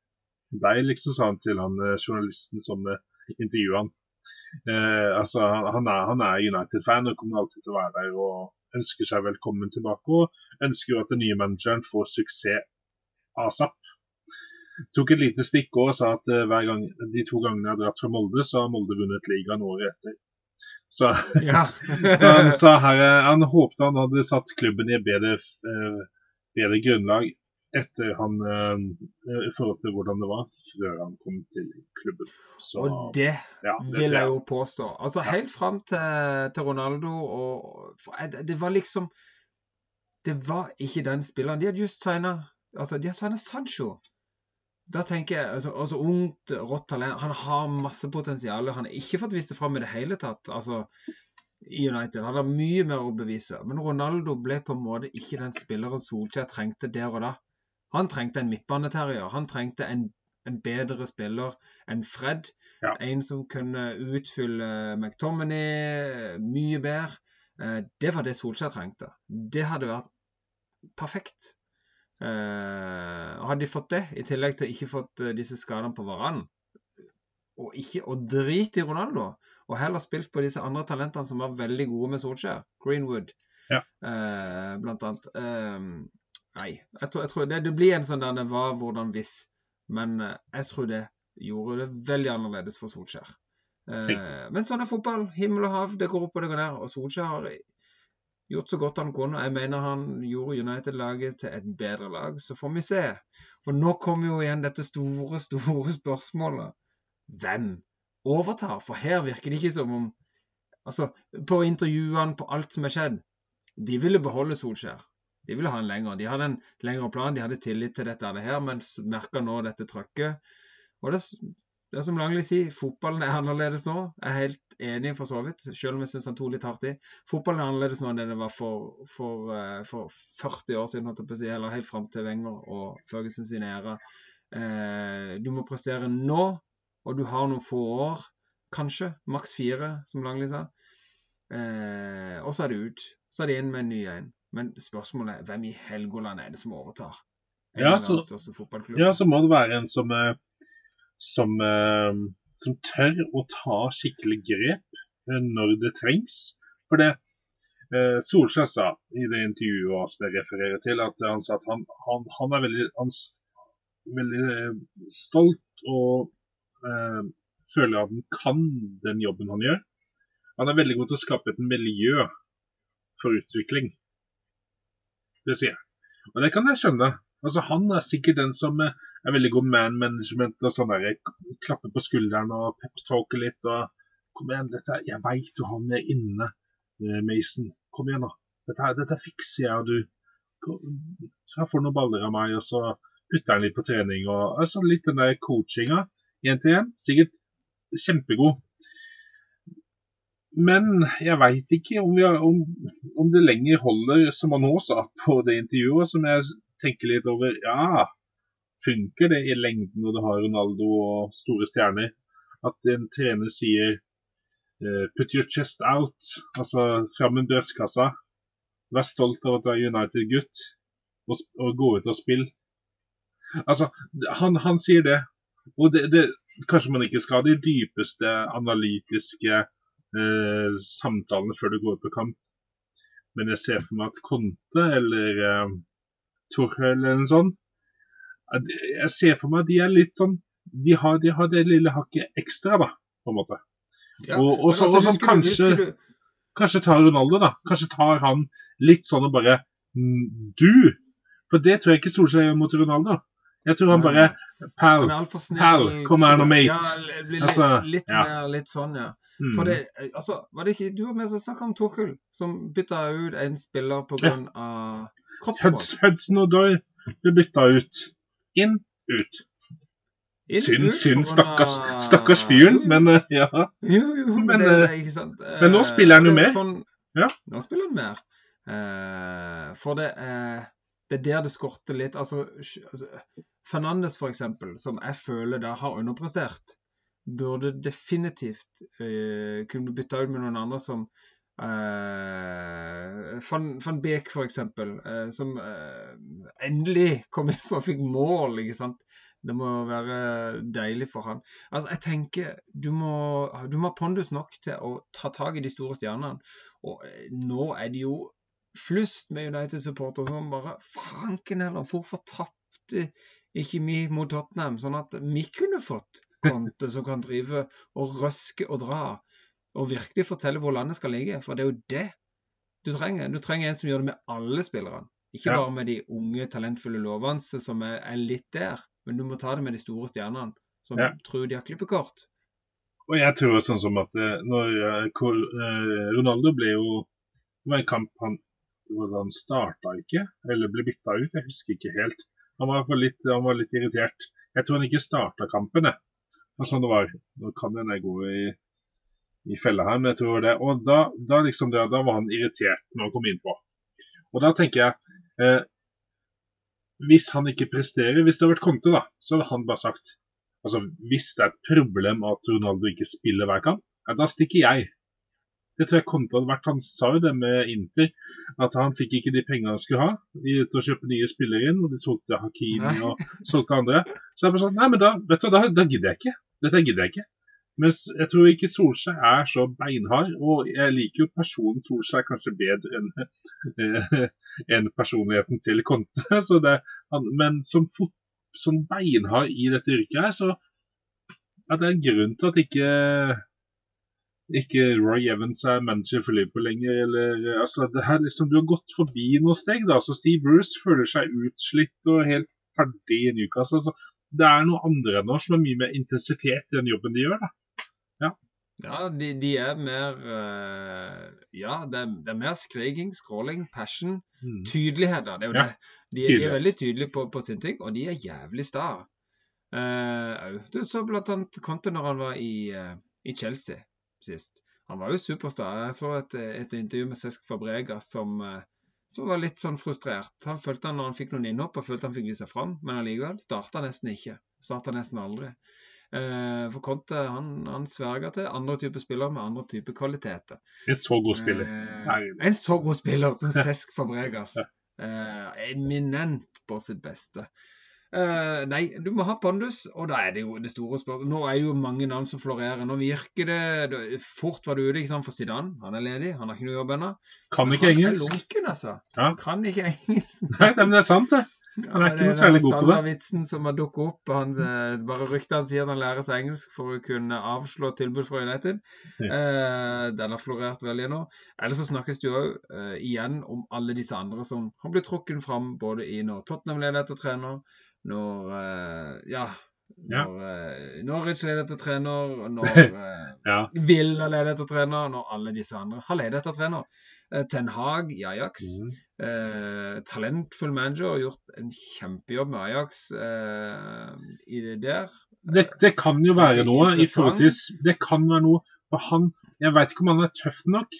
deg, liksom, sa han til han eh, journalisten som eh, intervjuet han. Eh, altså, han, er, han er United-fan og kommer alltid til å være der og ønsker seg velkommen tilbake. Og ønsker at den nye manageren får suksess asap. Tok et lite stikk og sa at eh, hver gang, de to gangene jeg har dratt fra Molde, så har Molde vunnet ligaen året etter. Så Ja. så han sa her eh, Han håpte han hadde satt klubben i bedre, eh, bedre grunnlag etter han eh, i forhold til hvordan det var før han kom til klubben. Så Og det ja, det vil jeg. jeg jo påstå. Altså Helt fram til, til Ronaldo og for Det var liksom Det var ikke den spilleren. De hadde just signa altså, de hadde Sancho. Da tenker jeg, altså, altså Ungt, rått talent. Han har masse potensial. Han har ikke fått vist det fram i det hele tatt. altså i United. Han har mye mer å bevise. Men Ronaldo ble på en måte ikke den spilleren Solskjær trengte der og da. Han trengte en midtbaneterrier. Han trengte en, en bedre spiller enn Fred. Ja. En som kunne utfylle McTominay mye bedre. Eh, Det var det Solskjær trengte. Det hadde vært perfekt. Eh, Hadde de fått det, i tillegg til å ikke fått eh, disse skadene på hverandre, og ikke og drit i Ronaldo, og heller spilt på disse andre talentene som var veldig gode med Solskjær, Greenwood Ja. eh, blant annet. Eh, nei, jeg tror, jeg tror det, det blir en sånn der det var, hvordan, hvis. Men eh, jeg tror det gjorde det veldig annerledes for Solskjær. Eh, men sånn er fotball. Himmel og hav, det går opp og det går ned. Og Solskjær har gjort så godt han kunne. Jeg mener han gjorde United-laget til et bedre lag. Så får vi se. For nå kommer jo igjen dette store, store spørsmålet. Hvem overtar? For her virker det ikke som om Altså, på intervjuene, på alt som er skjedd De ville beholde Solskjær. De ville ha en lenger. De hadde en lengre plan, de hadde tillit til dette her, men merka nå dette trøkket. Og det, det er som Langli sier, fotballen er annerledes nå. Jeg er helt enig for så vidt, selv om jeg syns han tok litt hardt i. Fotballen er annerledes nå enn det det var for, for, eh, for 40 år siden, eller helt fram til Wenger og Førgesen sin æra. Eh, du må prestere nå, og du har noen få år, kanskje, maks fire, som Langli sa. Eh, og så er det ut. Så er det inn med en ny en. Men spørsmålet er hvem i Helgoland er det som overtar? Ja, så-. Ja, så må det være en som, eh, som, eh, som tør å ta skikkelig grep eh, når det trengs. For det eh, Solskjær sa i det intervjuet Asper refererer til, at han sa at han, han, han er veldig, han, veldig stolt og eh, føler at han kan den jobben han gjør. Han er veldig god til å skape et miljø for utvikling. Det sier jeg. Og det kan jeg skjønne. Altså, Han er sikkert den som eh, er veldig god man management og sånn der, klapper på skulderen og peptalker litt. og Kom igjen, dette, jeg veit du har er inne, eh, Mason. Kom igjen, da. Dette, dette fikser jeg, og du så får noen baller av meg, og så putter han litt på trening. og altså Litt den der coachinga, én til én. Sikkert kjempegod. Men jeg veit ikke om, har, om, om det lenger holder, som han nå sa på det intervjuet, som jeg tenker litt over. Ja, funker det i lengden når du har Ronaldo og store stjerner? At en trener sier eh, 'put your chest out', altså fram med brystkassa. Vær stolt av at du er United-gutt, og, og gå ut og spille. Altså, han, han sier det. Og det, det, kanskje man ikke skal ha de dypeste analytiske eh, samtalene før du går på kamp. Men jeg ser for meg at Conte eller eh, Tuchel eller noe sånt Jeg ser for meg at de er litt sånn De har, de har det lille hakket ekstra, da, på en måte. Ja, og, og, så, altså, og du- kanskje, du- kanskje tar Ronaldo, da. Kanskje tar han litt sånn og bare mm, Du! For det tror jeg ikke Solskjær gjør mot Ronaldo. Jeg tror han bare Pal. Pal, kom her nå, mate. Ja, li- li- Altså, litt ja. mer litt sånn, ja. Mm. For det, altså, var det ikke du og vi som snakka om Torkel, som bytta ut en spiller pga. Ja. av Hudson og Doy ble bytta ut. Inn, ut. Synd, synd, stakkars, stakkars fyren, men eh, ja. Jo, jo, men, Men, det, det eh, er ikke sant. men nå Eh, spiller han jo er mer. Sånn, Ja. Nå spiller han mer. For det det er der det skorter litt. Altså, altså Fernandes, for eksempel, som jeg føler da har underprestert, burde definitivt kunne bli bytta ut med noen andre som eh, Van, Van Beek, for eksempel, eh, som uh, endelig kom inn og fikk mål, ikke sant. Det må være deilig for han. Altså, jeg tenker du må, du må ha pondus nok til å ta tak i de store stjernene. Og uh, nå er det jo flust med United-supportere som bare Franken heller, hvorfor tapte ikke vi mot Tottenham? Sånn at vi kunne fått Conte som kan drive og røske og dra. Og virkelig fortelle hvor landet skal ligge. For det er jo det du trenger. Du trenger en som gjør det med alle spillerne. Ikke Ja. bare med de unge, talentfulle lovende som er, er litt der. Men du må ta det med de store stjernene som Ja. tror de har klippekort. Og jeg tror sånn som at eh, når eh, eh, Ronaldo ble jo Det var en kamp han hvor han starta ikke, eller ble bytta ut. Jeg husker ikke helt. Han var, litt, han var litt irritert. Jeg tror han ikke starta kampen, jeg. Det var sånn det var. Nå kan hende jeg gå i, i fella her, men jeg tror det. Og da, da, liksom det, da var han irritert når han kom innpå. Og da tenker jeg eh, Hvis han ikke presterer Hvis det hadde vært Conte, da, så hadde han bare sagt Altså, Hvis det er et problem at Ronaldo ikke spiller hver kamp, ja, da stikker jeg. Det tror jeg Conte hadde vært. Han sa jo det med Inter, at han fikk ikke de pengene han skulle ha til å kjøpe nye spillere inn, og de solgte Hakimi og solgte andre. Så jeg bare sånn Nei, men da, vet du, hva, da, da gidder jeg ikke. Dette gidder jeg ikke. Mens jeg tror ikke Solskjær er så beinhard, og jeg liker jo personen Solskjær kanskje bedre enn en personligheten til Conte. Det, men som, fot, som beinhard i dette yrket her, så ja, det er en grunn til at ikke ikke Roy Evans er manager for Liverpool lenger. Eller, altså, det her liksom, du har gått forbi noen steg. da, så Steve Bruce føler seg utslitt og helt ferdig i Newcastle. Altså, det er noen andre nå som har mye mer intensitet i den jobben de gjør. da. Ja, de, de er mer uh, Ja, det er, det er mer skriking, scrolling, passion. Mm. Tydelighet, da. Det er jo Ja, det. De, de er veldig tydelige på, på sin ting, og de er jævlig sta. Uh, du så blant annet Conte når han var i, uh, i Chelsea sist. Han var jo supersta. Jeg så et, et intervju med Cesc Fabrega som, eh, som var litt sånn frustrert. Han følte han når han fikk noen innhopp, og følte han fikk vise seg fram, men allikevel starta nesten ikke. Starta nesten aldri. Eh, for Conte han, han sverger til andre typer spillere med andre typer kvaliteter. En så god spiller. Eh, en så god spiller som Cesc Fabregas. Eh, eminent på sitt beste. Eh, nei, du må ha pondus, og da er det jo det store spørsmålet. Nå er det jo mange navn som florerer. Nå virker det, det Fort var du ute ikke sant, for Zidane. Han er ledig, han har ikke noe jobb ennå. Kan ikke Han er lunken, altså. Ja. Kan ikke engelsk. Nei, men det er sant, det. Han er ikke noe særlig god på det. standardvitsen som har dukket opp. Han, eh, bare ryktene sier at han lærer seg engelsk for å kunne avslå tilbud fra United. Eh, den har florert veldig nå. Ellers så snakkes det jo òg igjen om alle disse andre som har blitt trukket fram både i når Tottenham leder etter trener, når eh, ja, Ja. når ja. Norwich leder etter trener, når eh, Ja. Villa leder etter trener, når alle disse andre har ledet etter trener. Eh, Ten Hag i Ajax. Mm. Eh, talentfull manager, har gjort en kjempejobb med Ajax eh, i det der. Det, det kan jo være noe i forhold til Det kan være noe for han Jeg vet ikke om han er tøff nok,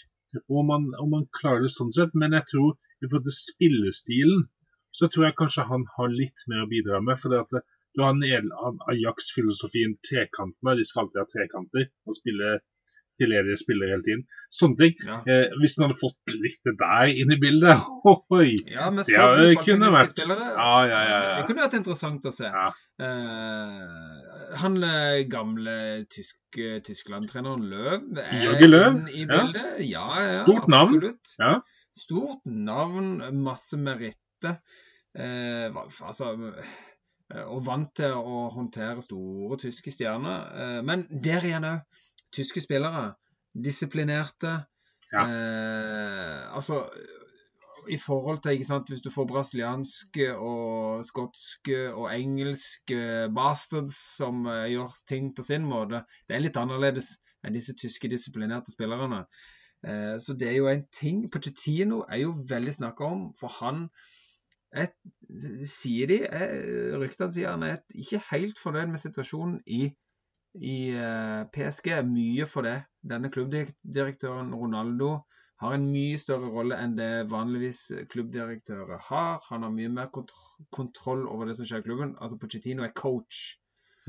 om han, om han klarer det sånn sett, men jeg tror i forhold til spillestilen så tror jeg kanskje han har litt mer å bidra med. for det at du har en Ajax-filosofien trekantene. De skal alltid ha trekanter og spille til ledige spillere hele tiden. Sånne ting. Ja. Eh, hvis en hadde fått litt det der inn i bildet Oi! Ja, med så det kunne vært- spillere. Ja, ja, ja, ja. Det kunne vært interessant å se. Eh, han eh, gamle tysk, Tyskland-treneren Løv er Jørgen Løv? i ja. bildet. Ja, ja, Stort navn. Stort navn, masse meritter. Eh, altså eh, Og vant til å håndtere store tyske stjerner. Eh, men der igjen òg. Tyske spillere. Disiplinerte. Ja. Eh, altså i forhold til ikke sant, Hvis du får brasilianske og skotske og engelske bastards som eh, gjør ting på sin måte, det er litt annerledes enn disse tyske disiplinerte spillerne. Eh, så det er jo en ting Pochettino er jo veldig snakka om, for han er, sier de, Ryktene sier han er ikke helt fornøyd med situasjonen i, i PSG PSG. Mye for det. Denne klubbdirektøren Ronaldo har en mye større rolle enn det vanligvis klubbdirektører har. Han har mye mer kont kontroll over det som skjer i klubben. Altså Pochettino er coach.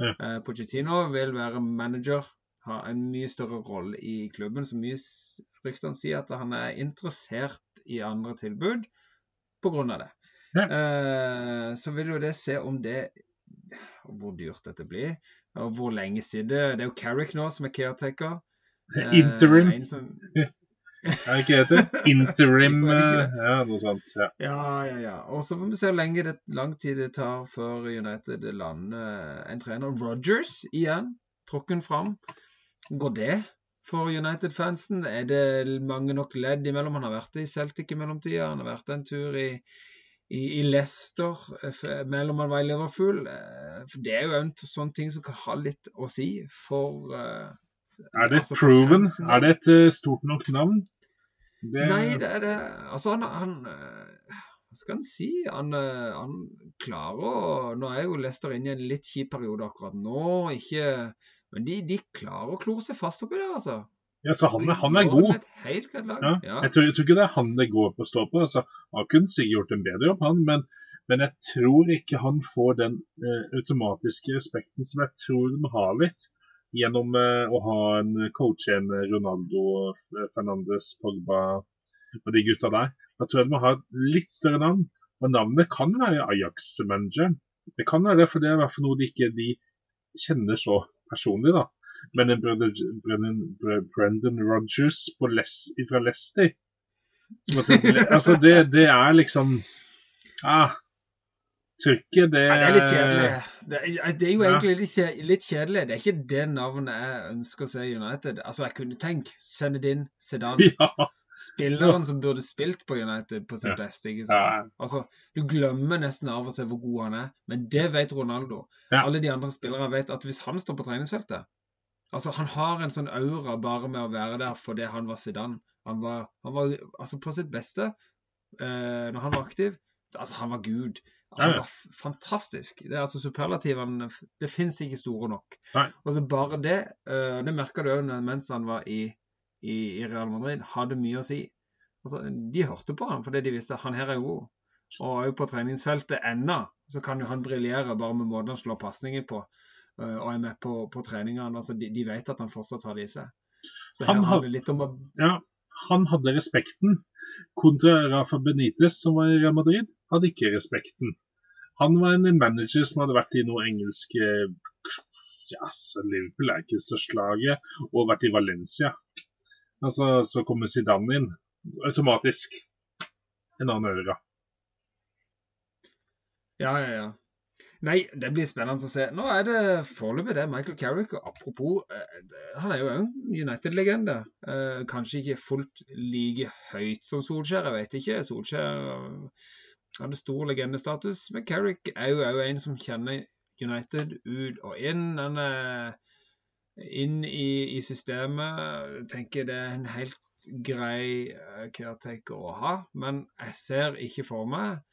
Ja. Eh, Pochettino vil være manager, ha en mye større rolle i klubben. Så mye ryktene sier at han er interessert i andre tilbud pga. det. Ja. Eh, så vil jo det se om det Hvor dyrt dette blir, og hvor lenge siden. Det er jo Carrick nå som er caretaker. Interim, Eh, som, er det ikke det? Interim eh, Ja, noe sånt. Ja. Ja, ja, ja. Og så får vi se hvor lenge det, lang tid det tar før United lander en trener. Rogers igjen, tråkken fram. Går det for United-fansen? Er det mange nok ledd imellom? Han har vært i Celtic i mellomtida. Han har vært en tur i, i, i Leicester eh, mellom han var i Liverpool. Eh, For det er jo en sånn ting som kan ha litt å si for eh, Er det altså proven? Er det et stort nok navn? Det, Nei, det er det Altså, han, han Hva skal han si? Han, han klarer å Nå er jo Leicester inne i en litt kjip periode akkurat nå. Ikke Men de, de klarer å klore seg fast oppi der, altså. Ja, så han, han er god. Ja. Jeg, tror, jeg tror ikke det er han det går på å stå på. Altså, han kunne sikkert gjort en bedre jobb, han, men, men jeg tror ikke han får den eh, automatiske respekten som jeg tror de har litt gjennom eh, å ha en coach, en Ronaldo, eh, Fernandes, Pogba og de gutta der. Da tror jeg de må ha et litt større navn. Og navnet kan være Ajax-manager. Det kan være det, for det er i hvert fall noe de ikke de kjenner så personlig, da. Men en Brendan, Les, fra det, altså det, det er liksom ah, Trykket, det, Ja, det er litt kjedelig. Det det er jo egentlig litt, litt kjedelig. Det er ikke det navnet jeg ønsker å se i United. Altså, jeg kunne tenkt Senedin Sedan. Ja, Spilleren som burde spilt på United på sitt Ja. beste. ikke Ja. Altså, Du glemmer nesten av og til hvor god han er, men det vet Ronaldo. Alle de andre spillere vet at hvis han står på treningsfeltet Altså, Han har en sånn aura bare med å være der fordi han var Zidane. Han var, han var altså på sitt beste eh, når han var aktiv. Altså, Han var gud. Han var fantastisk. Det er altså Superlativene Det fins ikke store nok. Nei. Og så bare det eh, Det merka du òg mens han var i, i, i Real Madrid. Hadde mye å si. Altså, De hørte på han fordi de visste han her er god. Og òg på treningsfeltet ennå så kan jo han briljere bare med måten han slår pasninger på. Eh, og er med på, på treningene. Altså, de, de vet at han fortsatt har det i seg. Så her Han had- det litt om å ja, han hadde respekten. Kontra Rafa Benitez, som var i Real Madrid, hadde ikke respekten. Han var en manager som hadde vært i noe engelske ja, Liverpool er ikke største laget, og vært i Valencia. Altså, Så kommer Zidane inn automatisk. En annen øre Ja, ja, ja. Nei, det blir spennende å se. Nå er det foreløpig det Michael Carrick. Og apropos, eh, han er jo en United-legende. Eh, kanskje ikke fullt like høyt som Solskjær, jeg vet ikke. Solskjær hadde stor legendestatus, men Carrick er jo òg en som kjenner United ut og inn. Han er inn i, i systemet. Tenker det er en helt grei caretaker å ha, men jeg ser ikke for meg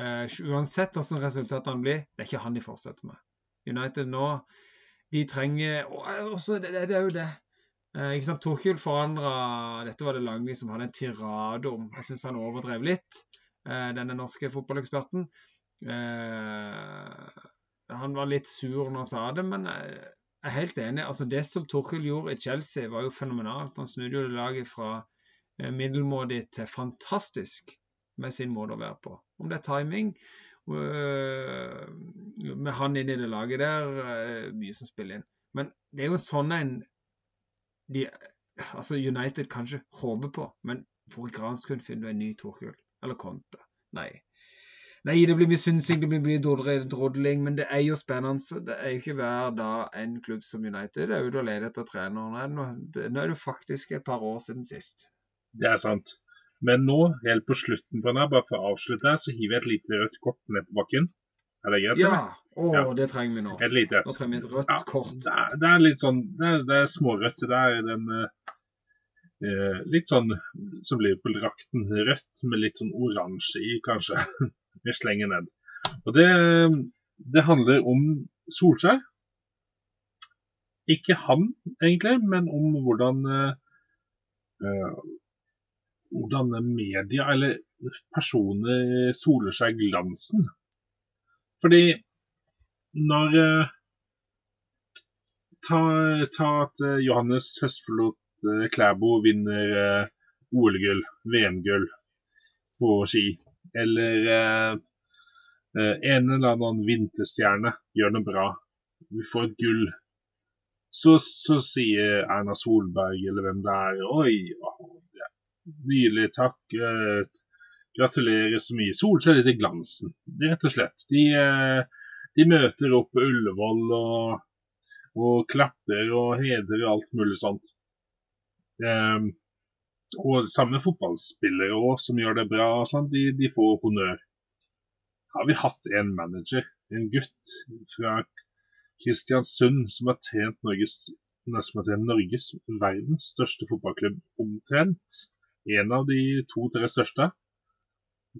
uh, Uansett hvordan resultatene blir, det er ikke han de fortsetter med. United nå, de trenger Og også, det, det, det er jo det. Uh, ikke sant, Torkil forandra Dette var det Langli som hadde en tirade om. Jeg syns han overdrev litt, denne norske fotballeksperten. han var litt sur når han sa det, men jeg er helt enig. altså Det som Torkel gjorde i Chelsea, var jo fenomenalt. Han snudde jo laget fra eh, middelmådig til fantastisk med sin måte å være på. Om det er timing øh, Med han inn i det laget der, øh, mye som spiller inn. Men det er jo sånn en de, altså United kanskje håper på, men for i grans kunne finne en ny Torkul? eller Conte. Nei. Nei, det blir mye synsing, det blir mye drodling, men det er jo spennende. Det er jo ikke hver dag en klubb som United er ute og leter etter trener. Nå er det faktisk et par år siden sist. Det er sant. Men nå, helt på slutten på denne, bare for å avslutte, så hiver jeg et lite rødt kort ned på bakken. Er det greit? Ja. Å, ja. det trenger vi nå. Et lite et. Nå trenger vi et rødt ja, kort. Det er, det er, litt sånn Det er, det er smårødt. Det er den eh, Litt sånn som Liverpool-drakten. Rødt med litt sånn oransje i, kanskje. vi slenger ned. Og det, det handler om Solskjær. Ikke han, egentlig, men om hvordan uh, hvordan media, eller personer, soler seg glansen. Fordi når uh, ta, ta, at uh, Johannes Høstflot Klæbo vinner OL-gull, VM-gull på ski eller eh, eh, en eller annen vinterstjerne gjør det bra, vi får et gull, så, så sier Erna Solberg eller hvem det er Oi, ja, nydelig, takk. Eh, gratulerer så mye. Solskjær litt i glansen, rett og slett. De, eh, de møter opp på Ullevål og, og klapper og hedrer alt mulig sånt. Um, og samme fotballspillere også, som gjør det bra, de, de, får honnør. Har vi hatt en manager, en gutt fra Kristiansund, som har trent Norges, Norges verdens største fotballklubb omtrent. En av de to-tre største.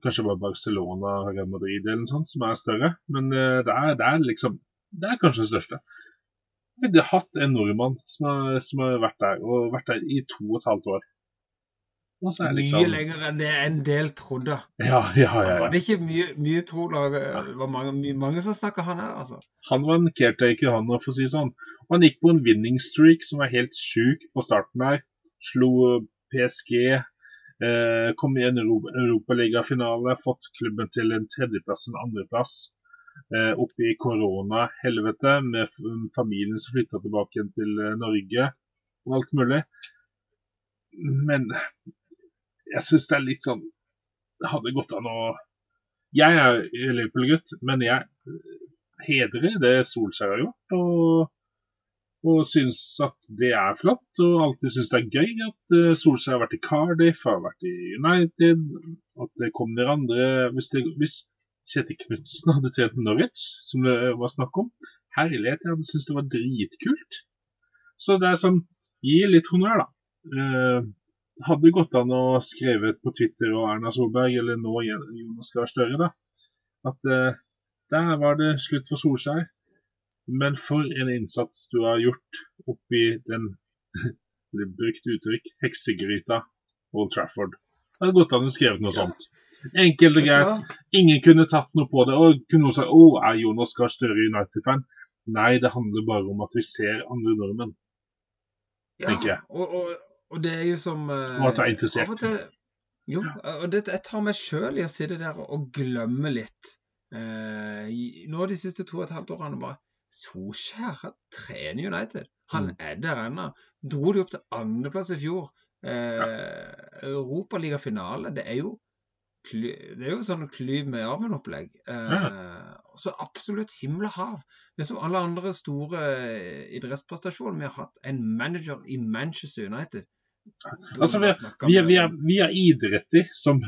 Kanskje bare Barcelona og Real Madrid eller noe sånt som er større. Men uh, det, er, det, er, liksom Det er kanskje det største. Vi har hatt en nordmann som har, som har vært der, og vært der i to og et halvt år. Liksom... Mye lenger enn det en del trodde. Ja, ja, ja, ja. Var det ikke mye, mye trolag? Det var mange, mye, mange som snakka han her, altså. Han var en caretaker, han, for å si sånn. Han gikk på en winning streak som var helt sjuk på starten her. Slo PSG, eh, kom i en europaligafinale, fått klubben til en tredjeplass, en andreplass. Eh, oppe i korona-helvete med familien som flytta tilbake til eh, Norge og alt mulig. Men jeg syns det er litt sånn Det hadde gått an å Jeg er Liverpool-gutt, men jeg hedrer det Solskjær har gjort. Og, og syns at det er flott. Og alltid syns det er gøy at uh, Solskjær har vært i Cardiff, har vært i United. At det kommer andre Hvis, det, hvis Kjetil Knutsen hadde trent Norwich, som det var snakk om Herlighet, jeg hadde syntes det var dritkult. Så det er sånn Gi litt honnør, da. Eh, hadde gått an å skrevet på Twitter og Erna Solberg, eller nå Jonas Gahr Støre, da, at eh, der var det slutt for Solskjær. Men for en innsats du har gjort oppi den brukt uttrykk heksegryta Old Trafford. Det hadde gått an å skrevet noe ja. sånt. Enkelt og greit. Ingen kunne tatt noe på det. Og kunne noen sagt å, er Jonas Gahr Støre United-fan? Nei, det handler bare om at vi ser andre nordmenn. Ja, tenker jeg. Og, og og det er jo som uh, og til Jo, og det, jeg tar meg sjøl i å sitte der og glemme litt. Uh, nå de siste to og et halvt årene bare Solskjær han trener United. Han Mm. er der ennå. Dro de opp til andreplass i fjor. Eh, Europaligafinale. Det er jo det er jo sånn klyv med armen-opplegg. Eh, Så absolutt himmel og hav. Er som alle andre store eh, idrettsprestasjoner. Vi har hatt en manager i Manchester United. Altså, vi, vi, er, vi, er, vi er idretter som,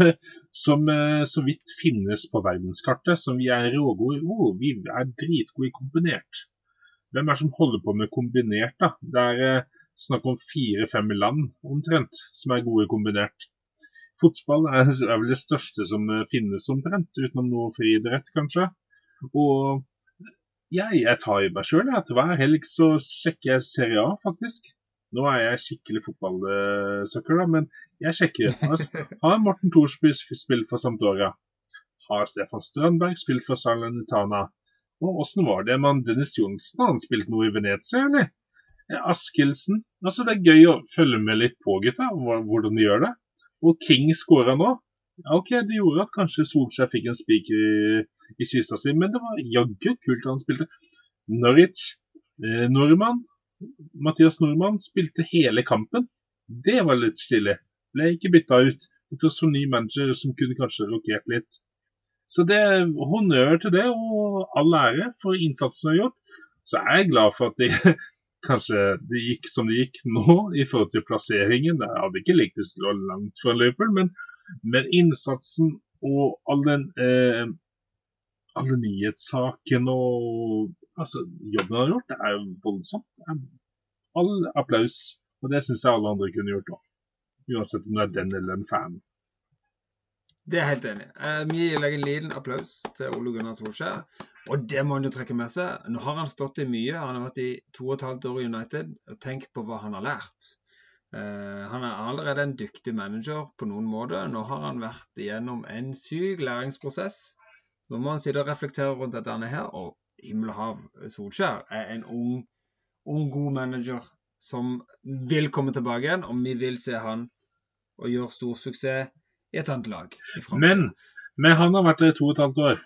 som eh, så vidt finnes på verdenskartet, som vi er rågode i. Oh, vi er dritgode i kombinert. Hvem er det som holder på med kombinert, da? Det er eh, snakk om fire-fem land omtrent som er gode i kombinert. Fotball er, er vel det største som eh, finnes omtrent, utenom noe friidrett, kanskje. Og jeg, jeg tar i meg sjøl hver helg så sjekker jeg Serie A, faktisk. Nå er jeg skikkelig fotballsucker, da, men jeg sjekker. Har Morten Thorsby spilt for Sampdoria? Har Stefan Strandberg spilt for Salernitana? Og åssen var det med Dennis Johnsen? Har han spilt noe i Venezia, eller? Eh, Askildsen? Altså, det er gøy å følge med litt på, gutta, hvordan de gjør det. Og King skåra nå. Ja, OK, det gjorde at kanskje Solskjær fikk en spiker i, i kista si, men det var jaggu kult han spilte. Norwich, eh, Nordmann, Mathias Nordmann spilte hele kampen. Det var litt stilig. Ble ikke bytta ut. Til tross for ny manager som kunne kanskje rokert litt. Så det er honnør til det, og all ære for innsatsen de har gjort. Så er jeg glad for at de kanskje det gikk som det gikk nå i forhold til plasseringen. Jeg hadde ikke likt det stå langt fra Liverpool, men, men innsatsen og all den eh, alle nyhetssakene og altså, jobben han har gjort, det er jo voldsomt. All applaus. Og det syns jeg alle andre kunne gjort òg. Uansett om du er den eller den fanen. Det er helt enig. i. Eh, Vi legger en liten applaus til Ole Gunnar Solskjær. Og det må han jo trekke med seg. Nå har han stått i mye. Han har vært i to og et halvt år i United. og Tenk på hva han har lært. Eh, han er allerede en dyktig manager på noen måte. Nå har han vært igjennom en syk læringsprosess. Så nå må han sitte og reflektere rundt dette her. Og himmel og hav, Solskjær er en ung, ung, god manager som vil komme tilbake igjen. Og vi vil se han og gjøre stor suksess i et annet lag. Men, men han har vært der i to og et halvt år.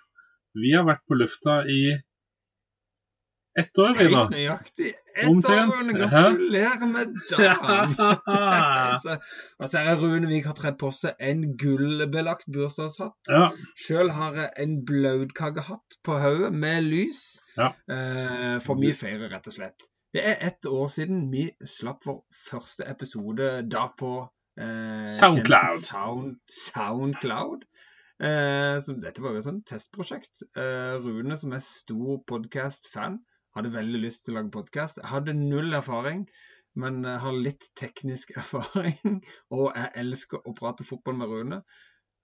Vi har vært på lufta i ett år. Helt nøyaktig. Ett år, Rune. Gratulerer med dagen! Og så er Runevik har tredd på seg en gullbelagt bursdagshatt. Ja, Sjøl har jeg en blautkakehatt på hodet med lys. Ja. Eh, for vi feirer rett og slett. Det er ett år siden vi slapp vår første episode da på eh, Soundcloud. Sound, Soundcloud. Eh, så dette var jo et sånt testprosjekt. Eh, Rune, som er stor podcast-fan, hadde veldig lyst til å lage podkast. Jeg hadde null erfaring, men har litt teknisk erfaring. Og jeg elsker å prate fotball med Rune.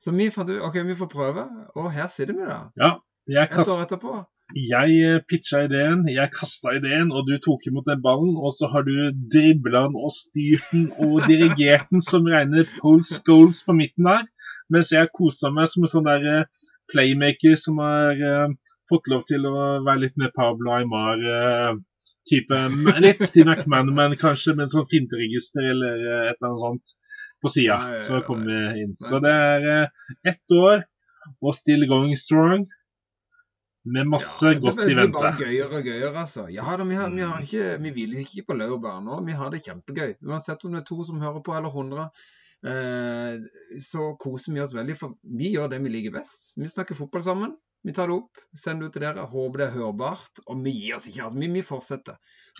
Så vi fant ut ok, vi får prøve, og her sitter vi da. ja. Jeg, Et år etterpå. jeg eh, pitcha ideen, jeg kasta ideen, og du tok imot den ballen. Og så har du dribla den og styrt den og dirigert den som regner post goals på midten der. Mens jeg kosa meg som en sånn der eh, playmaker som er eh, fått lov til å være litt mer Pablo Aymar-type. litt Steve McManaman kanskje, med en sånn finteregister eller eh, et eller annet sånt på sida. Så kommer vi inn. Så det er eh, ett år og still going strong. Med masse Ja, godt det i blir vente. bare gøyere og gøyere, altså. Ja da, vi, har, vi, har ikke, vi hviler ikke på laurbær nå. Vi har det kjempegøy. Uansett om det er to som hører på, eller hundre. Eh, så koser vi oss veldig, for vi gjør det vi liker best. Vi snakker fotball sammen. Vi tar det opp, sender det ut til dere. Håper det er hørbart. Og vi gir oss ikke. altså Vi, vi fortsetter.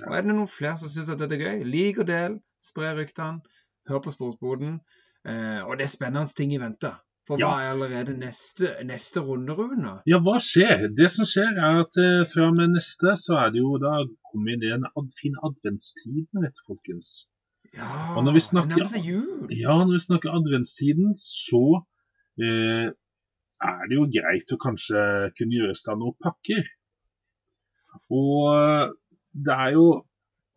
Og er det noen flere som syns dette er gøy, lik og del. Spre ryktene. Hør på Sportsboden. Eh, og det er spennende ting i vente. For hva er allerede neste, neste runde, Rune? Ja, hva skjer? Det som skjer, er at eh, fra og med neste, så er det jo da kommer det en ad, fin adventstid, vet du, folkens. Ja, Og når vi snakker- det nærmer seg jul. Ja, når vi snakker adventstiden, så eh, er det jo greit å kanskje kunne gjøre seg noen pakker. Og eh, det er jo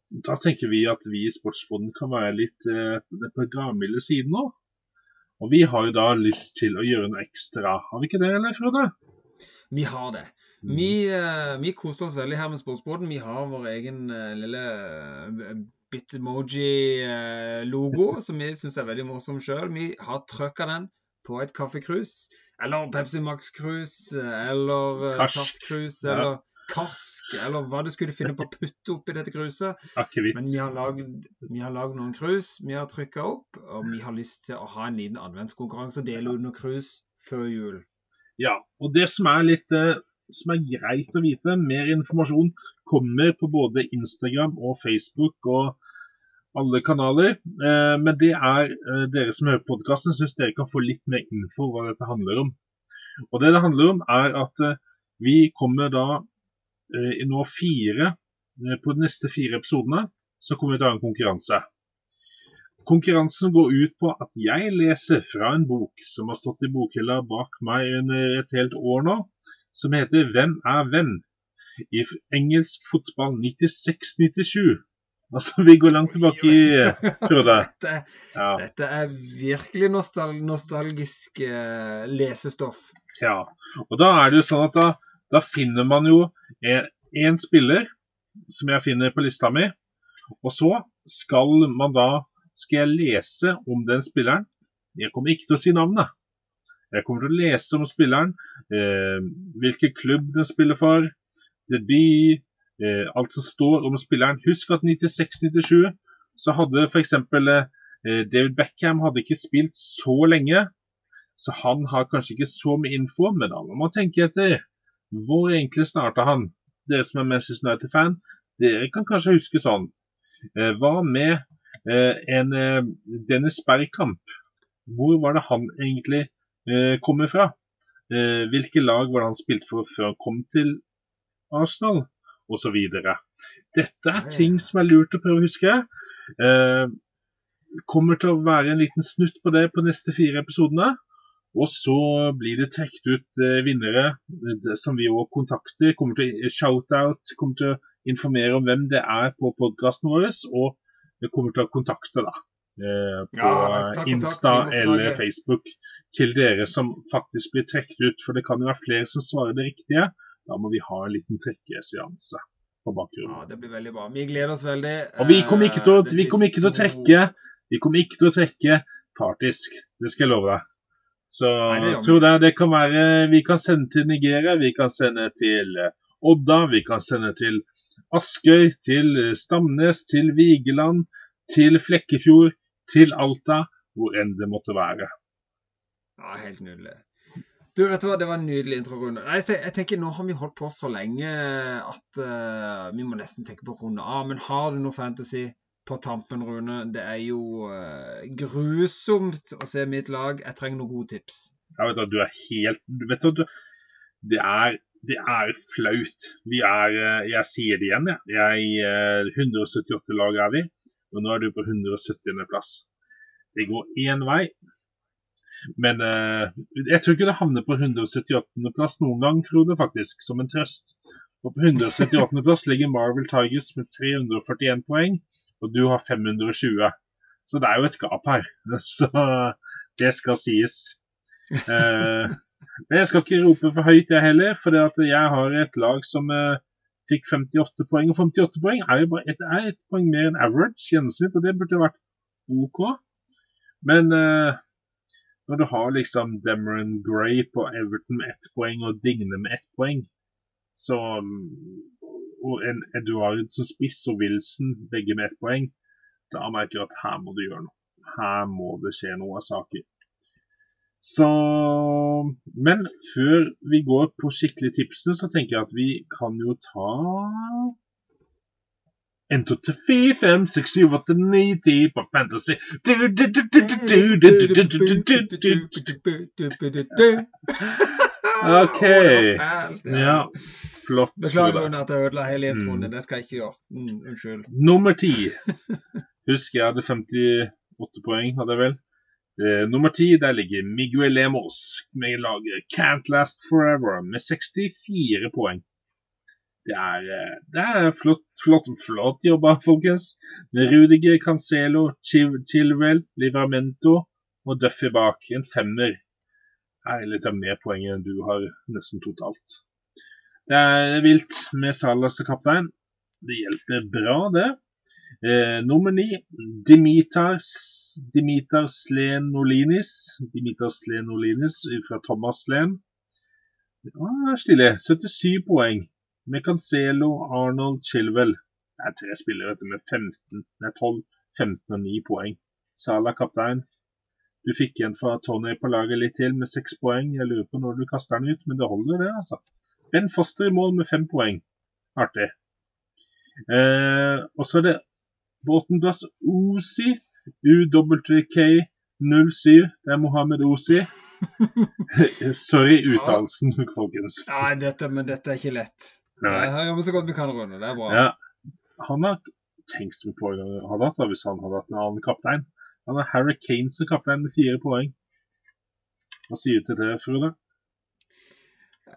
Da tenker vi at vi i Sportsboden kan være litt eh, på den gavmilde siden nå. Og vi har jo da lyst til å gjøre noe ekstra. Har vi ikke det, eller Frode? Vi har det. Mm. Vi, eh, vi koser oss veldig her med Sportsboden. Vi har vår egen eh, lille Bitmoji-logo, som vi syns er veldig morsom sjøl. Vi har trøkka den på et kaffekrus. Eller Pepsi Max-krus, eller eh, Karsk. Cruise, Ja. eller karsk, eller hva du skulle finne på å putte oppi dette kruset. Akkevitt. Men vi har lagd, vi har lagd noen krus, vi har trykka opp, og vi har lyst til å ha en liten adventskonkurranse og dele ut noen krus før jul. Ja, og det som er litt eh, som er greit å vite, mer informasjon kommer på både Instagram og Facebook og alle kanaler. Eh, men det er eh, dere som hører podkasten, syns dere kan få litt mer info hva dette handler om. Og det det handler om, er at eh, vi kommer da i nå fire På de neste fire episodene så kommer vi til å ha en konkurranse. Konkurransen går ut på at jeg leser fra en bok som har stått i bokhylla bak meg under et helt år nå, som heter 'Hvem er hvem?' i engelsk fotball 96-97. Altså, vi går langt tilbake i Frode. Dette, Ja, dette er virkelig nostal nostalgisk eh, lesestoff. ja. Og da er det jo sånn at da, da finner man jo én spiller som jeg finner på lista mi, og så skal man da skal jeg lese om den spilleren. Jeg kommer ikke til å si navnet. Jeg kommer til å lese om spilleren, eh, hvilken klubb den spiller for, debut, eh, alt som står om spilleren. Husk at 96-97 så hadde f.eks. Eh, David Beckham hadde ikke spilt så lenge, så han har kanskje ikke så mye info, men da må man tenke etter. Hvor egentlig starta han? Dere som er Manchester United-fan, dere kan kanskje huske sånn. Eh, hva med eh, en eh, Dennis Bergkamp? Hvor var det han egentlig eh, kommer fra? Eh, hvilke lag var det han spilte for før han kom til Arsenal? Videre. Dette er ting som er lurt å prøve å huske. Eh, kommer til å være en liten snutt på det på neste fire episodene. Og så blir det trukket ut eh, vinnere eh, som vi òg kontakter. Kommer til å shout-out, kommer til å informere om hvem det er på podkasten vår. Og vi kommer til å kontakte da, eh, på Ja, kontakt, Insta eller Facebook til dere som faktisk blir trukket ut. For det kan jo være flere som svarer det riktige. Da må vi ha en liten trekkeseanse på bakgrunnen. Ja, det blir veldig bra. Vi gleder oss veldig. Og vi kommer ikke til å, Eh, vi blir ikke til å trekke Vi kommer ikke til å trekke partisk. Det skal jeg love deg. Så Nei, det tror jeg det kan være Vi kan sende til Nigeria, vi kan sende til eh, Odda, vi kan sende til Askøy, til eh, Stamnes, til Vigeland, til Flekkefjord, til Alta, hvor enn det måtte være. Ja, helt nydelig. Du, vet du hva, det var en nydelig introrunde. Nei, Jeg, tenker, Nå har vi holdt på så lenge at uh, vi må nesten tenke på runde av. Men har du noe fantasy på tampen, Rune? Det er jo uh, grusomt å se mitt lag. Jeg trenger noen gode tips. Ja, vet du, du er helt vet du, det, er, det er flaut. Vi er eh, Jeg sier det igjen, jeg. jeg eh, 178 lag er vi, og nå er du på 170. plass. Det går én vei. Men uh, jeg tror ikke det havner på 178. plass noen gang, Frode, faktisk, som en trøst. Og på 178. plass ligger Marvel Tigers med 341 poeng, og du har 520. Så det er jo et gap her. Så det skal sies. Uh, men jeg skal ikke rope for høyt, jeg heller. For jeg har et lag som uh, fikk 58 poeng. Og 58 poeng er jo bare et, et poeng mer enn average gjennomsnitt, og det burde vært OK. Men eh, når du har liksom Demeron Gray på Everton med ett poeng og Digne med ett poeng, så Og en Eduard som spiss og Wilson begge med ett poeng, da merker jeg at her må du gjøre noe. Her må det skje noe av saker. Så Men før vi går på skikkelig tipsene, så tenker jeg at vi kan jo ta 1, 2, 3, 4, 5, 6, 7, 8, 9, 10 på Fantasy. OK. Ja, flott. Beklager Frode. at jeg ødela hele introen. Det skal jeg ikke gjøre. Unnskyld. Nummer ti. Husker jeg hadde 58 poeng, hadde jeg vel. Nummer ti, der ligger Miguel Lemos med laget Can't Last Forever med 64 poeng. Det er, eh, det er flott, flott, flott jobba, folkens. Med Rudiger, Cancelo, Chil- Chilwell, Livramento og Duffy bak. En femmer. Det er litt av mer poeng enn du har nesten totalt. Det er vilt med Salah som kaptein. Det hjelper bra, det. Eh, nummer ni, Dimitar, Slenolinis. Dimitar Slenolinis fra Thomas Slen. Ah, stille. 77 poeng. Med Cancelo, Arnold, Chilwell. Det er tre spillere vet du, med 15, nei, 12, 15 og 9 poeng. Sala kaptein. Du fikk igjen fra Tony på laget litt til med 6 poeng. Jeg lurer på når du kaster den ut, men det holder det, altså. Ben Foster i mål med 5 poeng. Artig. Eh, og så er det åttendeplass Osi. UWK07. Det er Mohammed Osi. Sorry uttalelsen, folkens. Nei, dette, men dette er ikke lett. Nei. Her gjør vi så godt vi kan, Rune. Det er bra. Ja, han har tenkt så mye på hva han hadde hatt da, hvis han hadde hatt en annen kaptein. Han har Harry Kane som kaptein med fire poeng. Hva sier du til det, Frode?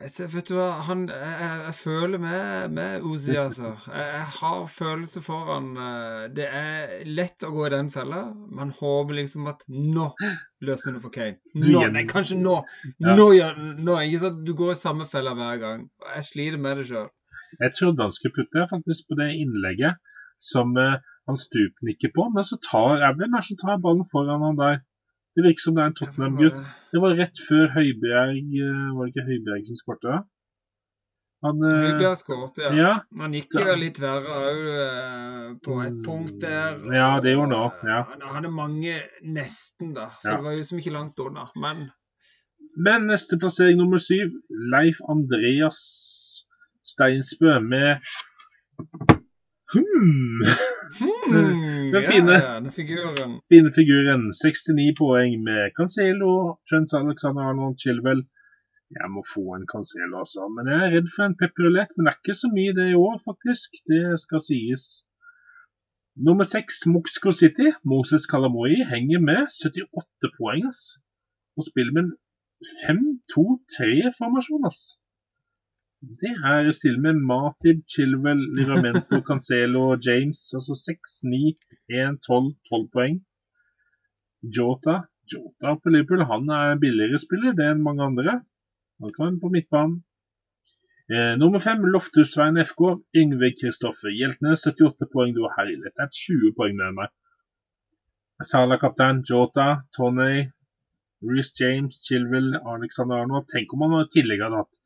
Altså, vet du hva, han, jeg, jeg, jeg føler med, med Uzi, altså. Jeg, jeg har følelse for han. eh, Det er lett å gå i den fella. Man håper liksom at nå løsner det for Kane. Nå, nei, kanskje nå. Ja. Nå, ikke sant? Du går i samme fella hver gang. Jeg sliter med det sjøl. Jeg trodde han skulle putte faktisk på det innlegget som uh, han stupnikker på, men så tar jeg, hvem er det som tar ballen foran han der? Det virker som det er en Tottenham-gutt. Det var rett før Høibjerg eh, Var det ikke Høibjerg som skårte? Han eh, Høibjerg skåret, ja. Ja, Han gikk jo litt verre òg på et punkt der. Ja, det gjorde han også, ja. Han hadde mange nesten, da. Så Ja. det var jo liksom ikke langt unna. Men Men neste plassering nummer syv, Leif Andreas Steinsbø med hmm, hmm, Den fine. ja, den figuren. fine figuren. 69 poeng med Cancelo, Trent Alexander Arnold, Chilwell. Jeg må få en Cancelo, altså. Men jeg er redd for en pepperulett. Men det er ikke så mye det i år, faktisk. Det skal sies. Nummer seks, Moxco City. Moses Kalamoi henger med. 78 poeng, ass. Og spiller med en 5-2-3-formasjon, ass. Det er stille med Matib, Chilwell, Liramento, Cancelo og James. Altså 6, 9, 1, 12, 12 poeng. Jota Jota på Liverpool han er en billigere spiller det enn mange andre. Han kan på midtbanen. Eh, nummer fem, Loftusveien FK. Yngve Kristoffer Hjeltnes, 78 poeng. Du har herlighet. Det er 20 poeng med meg. Salah kaptein, Jota, Tony, Reece James, Chilwell, Alexander Arnold. Tenk om han i tillegg hadde hatt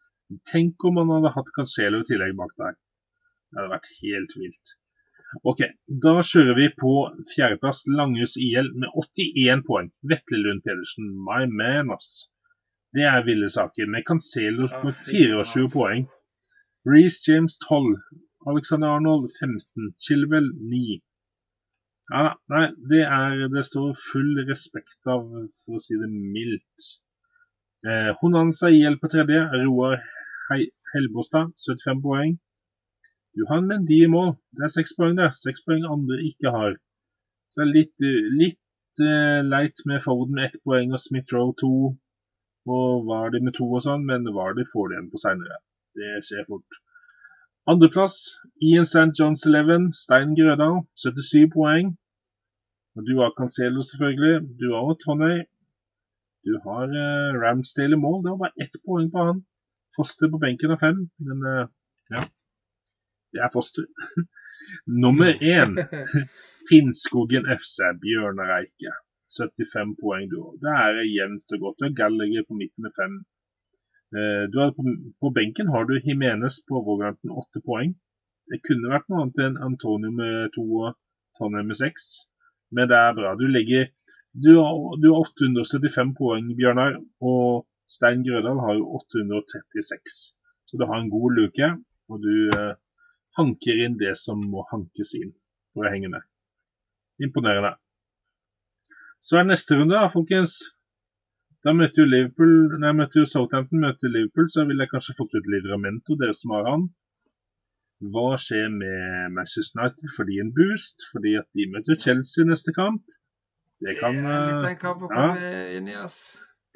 Tenk om han hadde hatt Cancelo i tillegg bak der. Det hadde vært helt vilt. Ok, da kjører vi på fjerdeplass Langhus IL med 81 poeng. Vetle Lund Pedersen, my man, ass. Det er ville saker. Med Cancelo med 24 poeng. Reece James 12. Alexander Arnold 15. Chilwell 9. Ja nei, det er Det står full respekt av, for å si det mildt. Eh, Honanza IL på tredje. Roar Helbostad 75 poeng. Johan Mendy i mål. Det er seks poeng der. Seks poeng andre ikke har. Så det er litt, litt uh, leit med Foden med ett poeng og Smith-Roe to. Og Vardy med to og sånn, men Vardy får det igjen på seinere. Det skjer fort. Andreplass Ian St. John's Eleven, Stein Grødal, 77 poeng. Og du har Cancelo, selvfølgelig. Du har Tonney. Du har uh, Ramsdale i mål. Det var bare ett poeng på han. Foster på benken er fem, men eh, ja. Det er Foster. Nummer én, Finnskogen FC, Bjørnar Eike. 75 poeng du. Det er jevnt og godt. Du har Gallagher på midten med fem. Eh, har på, på benken har du Jimenez på overgangen, åtte poeng. Det kunne vært noe annet enn Antonio med to og Tonje med seks. Men det er bra. Du legger du har, du har 875 poeng, Bjørnar, og Stein Grødal har jo 836. Så du har en god luke, og du eh, hanker inn det som må hankes inn for å henge med. Imponerende. Så er neste runde, da, folkens. Da møter jo Liverpool, nei, møter jo Southampton møter Liverpool, så ville jeg kanskje fått ut Livramento, dere som har han. Hva skjer med Manchester United? Får de en boost? Fordi at de møter Chelsea neste kamp. Det kan Det er litt av eh, en kamp å ja. komme inn i, ass.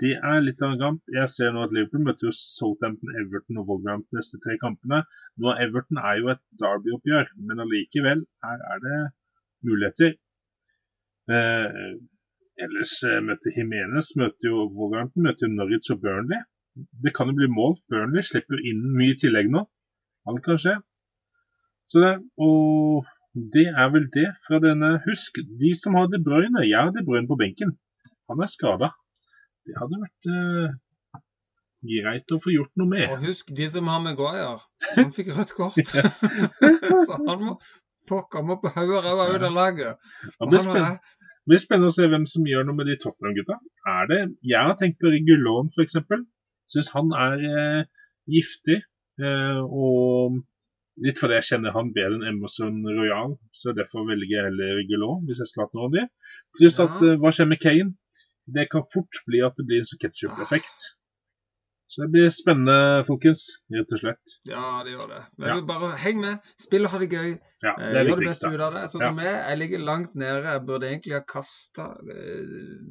Det er litt av en kamp. Jeg ser nå at Liverpool møter jo Southampton, Everton og Wolverhampton neste tre kampene. Nå Everton er jo et derby-oppgjør, men allikevel, her er det muligheter. Eh, ellers eh, møter Jimenez møter jo Wolverhampton, møter jo Norwich og Burnley. Det kan jo bli mål. Burnley slipper inn mye i tillegg nå. Alt kan skje. Så det, og det er vel det fra denne. Husk, de som har De Bruyne. Jeg har De Bruyne på benken. Han er skada. Det hadde vært uh, greit å få gjort noe med. Og husk, de som har med Maguire, han fikk rødt kort. så han må pokker må på hodet ræva ut av laget. Det, blir han det blir spennende å se hvem som gjør noe med de Tottenham-gutta. Er det, Jeg har tenkt på Regulon f.eks. Syns han er eh, giftig. Eh, og litt fordi jeg kjenner han bedre enn Emerson Royal, så derfor velger jeg heller Regulon hvis jeg skal ha noe av det. Pluss Ja. at eh, hva skjer med Kane? Det kan fort bli at det blir en ketchup-effekt. Så det blir spennende, folkens. Rett og slett. Ja, det gjør det. Men Ja. bare heng med. Spill og ha det gøy. Ja, Eh, det er Gjør det beste ut av det. Sånn Ja. som jeg, jeg ligger langt nede. Jeg burde egentlig ha kasta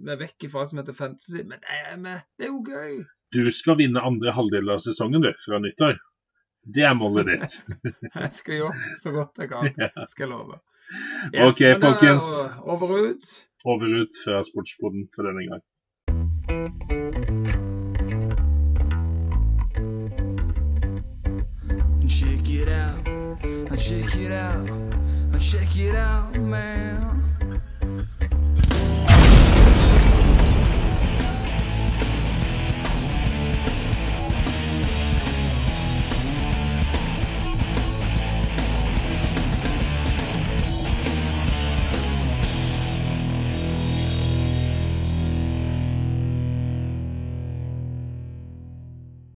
meg vekk fra alt som heter fantasy, men jeg er med. Det er jo gøy. Du skal vinne andre halvdel av sesongen, du, fra nyttår. Det er målet ditt. Jeg skal gjøre så godt jeg kan. Skal jeg love. Ok, det er folkens. Over og ut. Over ut fra sportsboden for denne gang. Check it out, check it out, check it out, man.